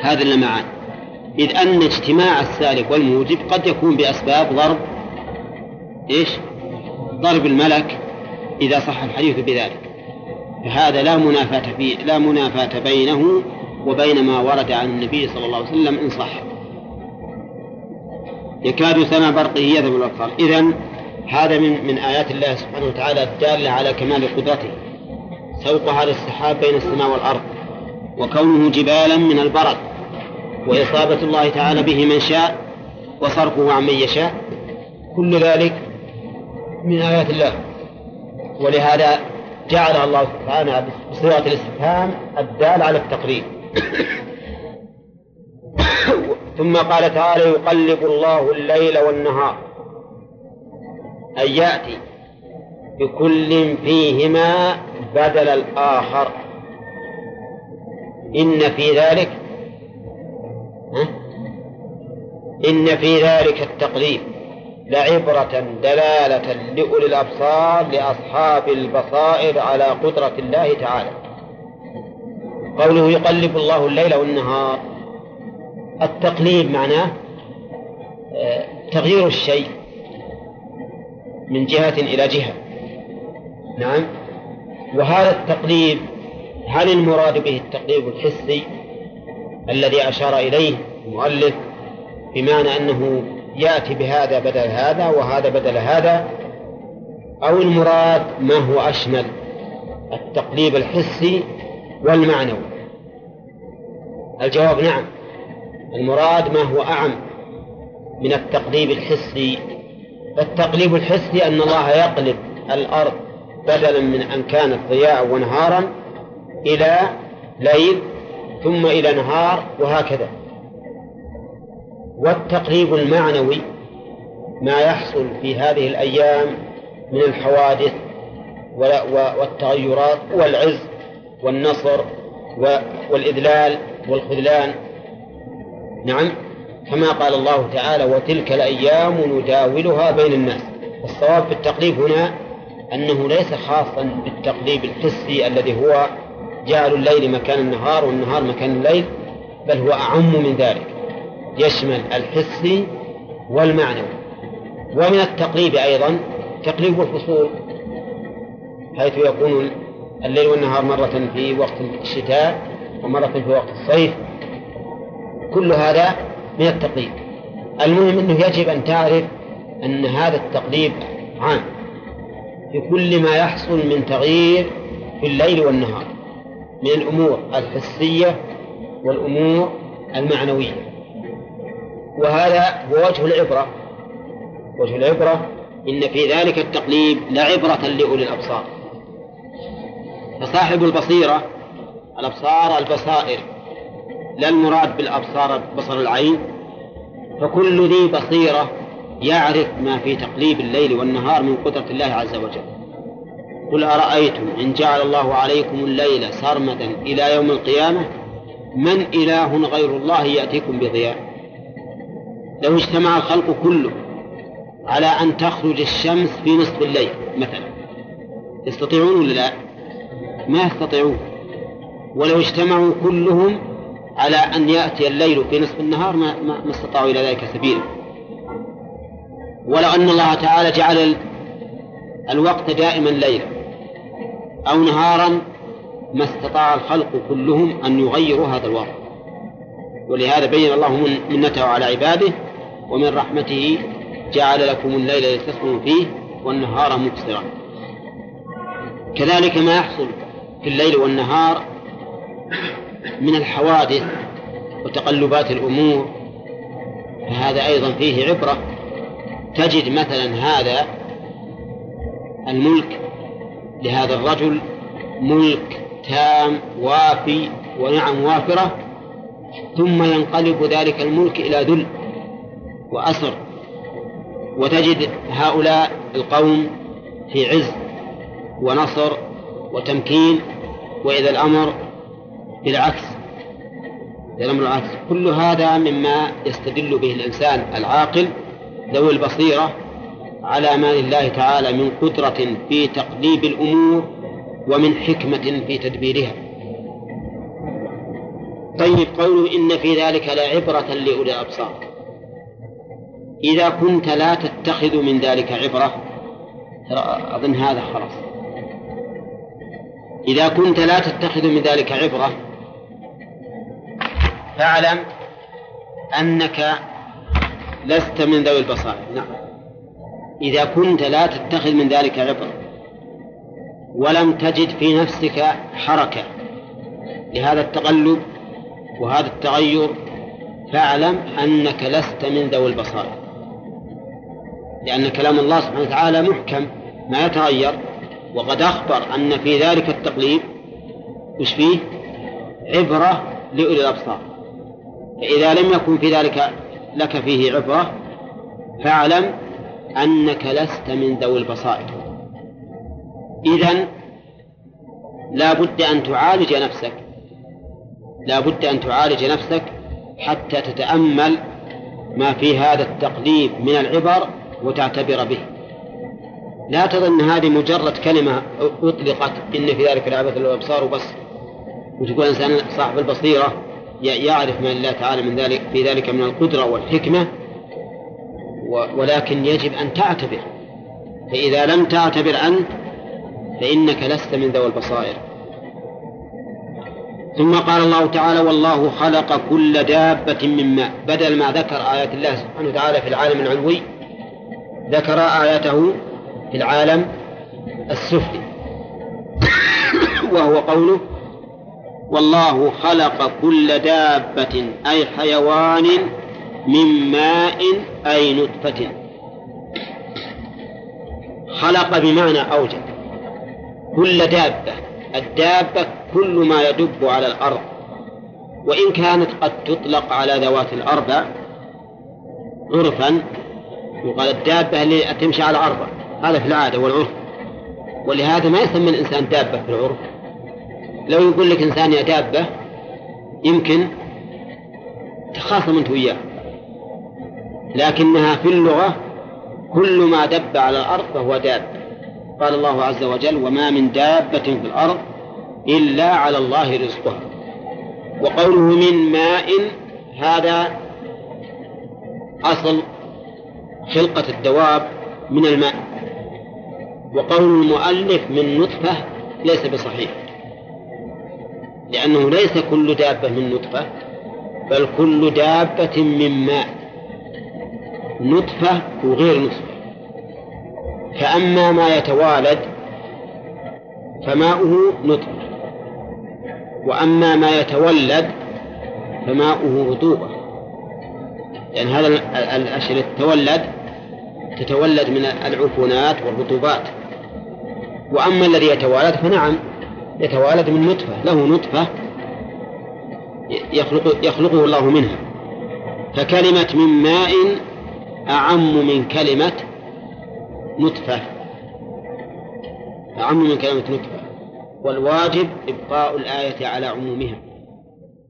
هذا اللمعان إذ أن اجتماع السالب والموجب قد يكون بأسباب ضرب إيش؟ ضرب الملك إذا صح الحديث بذلك. فهذا لا منافاة فيه لا منافاة بينه وبين ما ورد عن النبي صلى الله عليه وسلم إن صح. يكاد سمع برقه يذهب الأبصار إذا هذا من من آيات الله سبحانه وتعالى الدالة على كمال قدرته. سوق هذا السحاب بين السماء والأرض وكونه جبالا من البرد وإصابة الله تعالى به من شاء وصرفه عن من يشاء. كل ذلك من آيات الله. ولهذا جعلها الله سبحانه بصيغة الاستفهام الدال على التقريب. ثم قال تعالى يقلب الله الليل والنهار. أن يأتي بكل فيهما بدل الآخر. إن في ذلك إن في ذلك التقليب لعبرة دلالة لأولي الأبصار لأصحاب البصائر على قدرة الله تعالى. قوله يقلب الله الليل والنهار. التقليب معناه آه، تغيير الشيء من جهة إلى جهة. نعم. وهذا التقليب هل المراد به التقليب الحسي الذي أشار إليه المؤلف؟ بمعنى أنه يأتي بهذا بدل هذا وهذا بدل هذا أو المراد ما هو أشمل التقليب الحسي والمعنوي. الجواب نعم المراد ما هو أعم من التقليب الحسي. فالتقليب الحسي أن الله يقلب الأرض بدلا من أن كانت ضياء ونهارا إلى ليل ثم إلى نهار وهكذا. والتقريب المعنوي ما يحصل في هذه الأيام من الحوادث والتغيرات والعز والنصر والإذلال والخذلان. نعم كما قال الله تعالى وتلك الأيام نداولها بين الناس. الصواب في التقليب هنا أنه ليس خاصا بالتقليب الحسي الذي هو جعل الليل مكان النهار والنهار مكان الليل بل هو أعم من ذلك. يشمل الحسي والمعنوي. ومن التقريب أيضا تقريب الفصول حيث يكون الليل والنهار مرة في وقت الشتاء ومرة في وقت الصيف. كل هذا من التقريب. المهم أنه يجب أن تعرف أن هذا التقريب عام. في كل ما يحصل من تغيير في الليل والنهار من الأمور الحسية والأمور المعنوية. وهذا هو وجه العبرة. وجه العبرة إن في ذلك التقليب لعبرة لأولي الأبصار. فصاحب البصيرة الأبصار البصائر لا المراد بالأبصار بصر العين فكل ذي بصيرة يعرف ما في تقليب الليل والنهار من قدرة الله عز وجل. قل أرأيتم إن جعل الله عليكم الليل سرمدا إلى يوم القيامة؟ من إله غير الله يأتيكم بضياء؟ لو اجتمع الخلق كله على أن تخرج الشمس في نصف الليل مثلا يستطيعون ولا لا؟ ما يستطيعون. ولو اجتمعوا كلهم على أن يأتي الليل في نصف النهار ما, ما استطاعوا إلى ذلك سبيلا. ولو أن الله تعالى جعل الوقت دائما ليلا أو نهارا ما استطاع الخلق كلهم أن يغيروا هذا الوقت ولهذا بين الله منته على عباده ومن رحمته جعل لكم الليل لتسكنوا فيه والنهار مبصرا. كذلك ما يحصل في الليل والنهار من الحوادث وتقلبات الأمور فهذا أيضا فيه عبرة. تجد مثلا هذا الملك لهذا الرجل ملك تام وافي ونعم وافرة ثم ينقلب ذلك الملك إلى ذل. وأسر وتجد هؤلاء القوم في عز ونصر وتمكين وإذا الأمر بالعكس إذا الأمر بالعكس. كل هذا مما يستدل به الإنسان العاقل ذوي البصيرة على ما لله تعالى من قدرة في تقليب الأمور ومن حكمة في تدبيرها. طيب قوله إن في ذلك لعبرة لأولي الأبصار. إذا كنت لا تتخذ من ذلك عبرة أظن هذا خلاص. إذا كنت لا تتخذ من ذلك عبرة فاعلم أنك لست من ذوي البصائر. نعم. إذا كنت لا تتخذ من ذلك عبرة ولم تجد في نفسك حركة لهذا التقلب وهذا التغير فاعلم أنك لست من ذوي البصائر. لأن كلام الله سبحانه وتعالى محكم ما يتغير. وقد أخبر أن في ذلك التقليب وش فيه؟ عبرة لأولي الأبصار. فإذا لم يكن في ذلك لك فيه عبرة فاعلم أنك لست من ذوي البصائر. إذا لا بد أن تعالج نفسك. لا بد أن تعالج نفسك حتى تتأمل ما في هذا التقليب من العبر وتعتبر به. لا تظن هذه مجرد كلمة أطلقت إن في ذلك لعبة الأبصار وبس. وتقول إنسان صاحب البصيرة يعرف ما لله تعالى من ذلك في ذلك من القدرة والحكمة ولكن يجب أن تعتبر. فإذا لم تعتبر أنت فإنك لست من ذوي البصائر. ثم قال الله تعالى والله خلق كل دابة من ماء. بدل ما ذكر آيات الله سبحانه وتعالى في العالم العلوي ذكر آياته في العالم السفلي. وهو قوله والله خلق كل دابة أي حيوان من ماء أي نطفة. خلق بمعنى أوجد كل دابة الدابة كل ما يدب على الأرض. وإن كانت قد تطلق على ذوات الأربع عرفا يقال الدابة اللي تمشي على أربع هذا في العادة والعرف. ولهذا ما يسمى الإنسان دابة في العرف. لو يقول لك إنسان يا دابة يمكن تخاصم أنت وياه. لكنها في اللغة كل ما دب على الأرض فهو داب. قال الله عز وجل وما من دابة في الأرض إلا على الله رزقها. وقوله من ماء هذا أصل خلقة الدواب من الماء. وقول المؤلف من نطفة ليس بصحيح. لأنه ليس كل دابة من نطفة بل كل دابة من ماء. نطفة وغير نطفة. فأما ما يتوالد فماؤه نطفة. وأما ما يتولد فماؤه رطوبة. لأن هذا الأشياء تتولد تتولد من العفونات والرطوبات. وأما الذي يتوالد فنعم يتوالد من نطفة له نطفة يخلق يخلقه الله منها. فكلمة من ماء أعم من كلمة نطفة. أعم من كلمة نطفة. والواجب إبقاء الآية على عمومها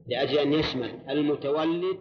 لأجل أن يشمل المتولد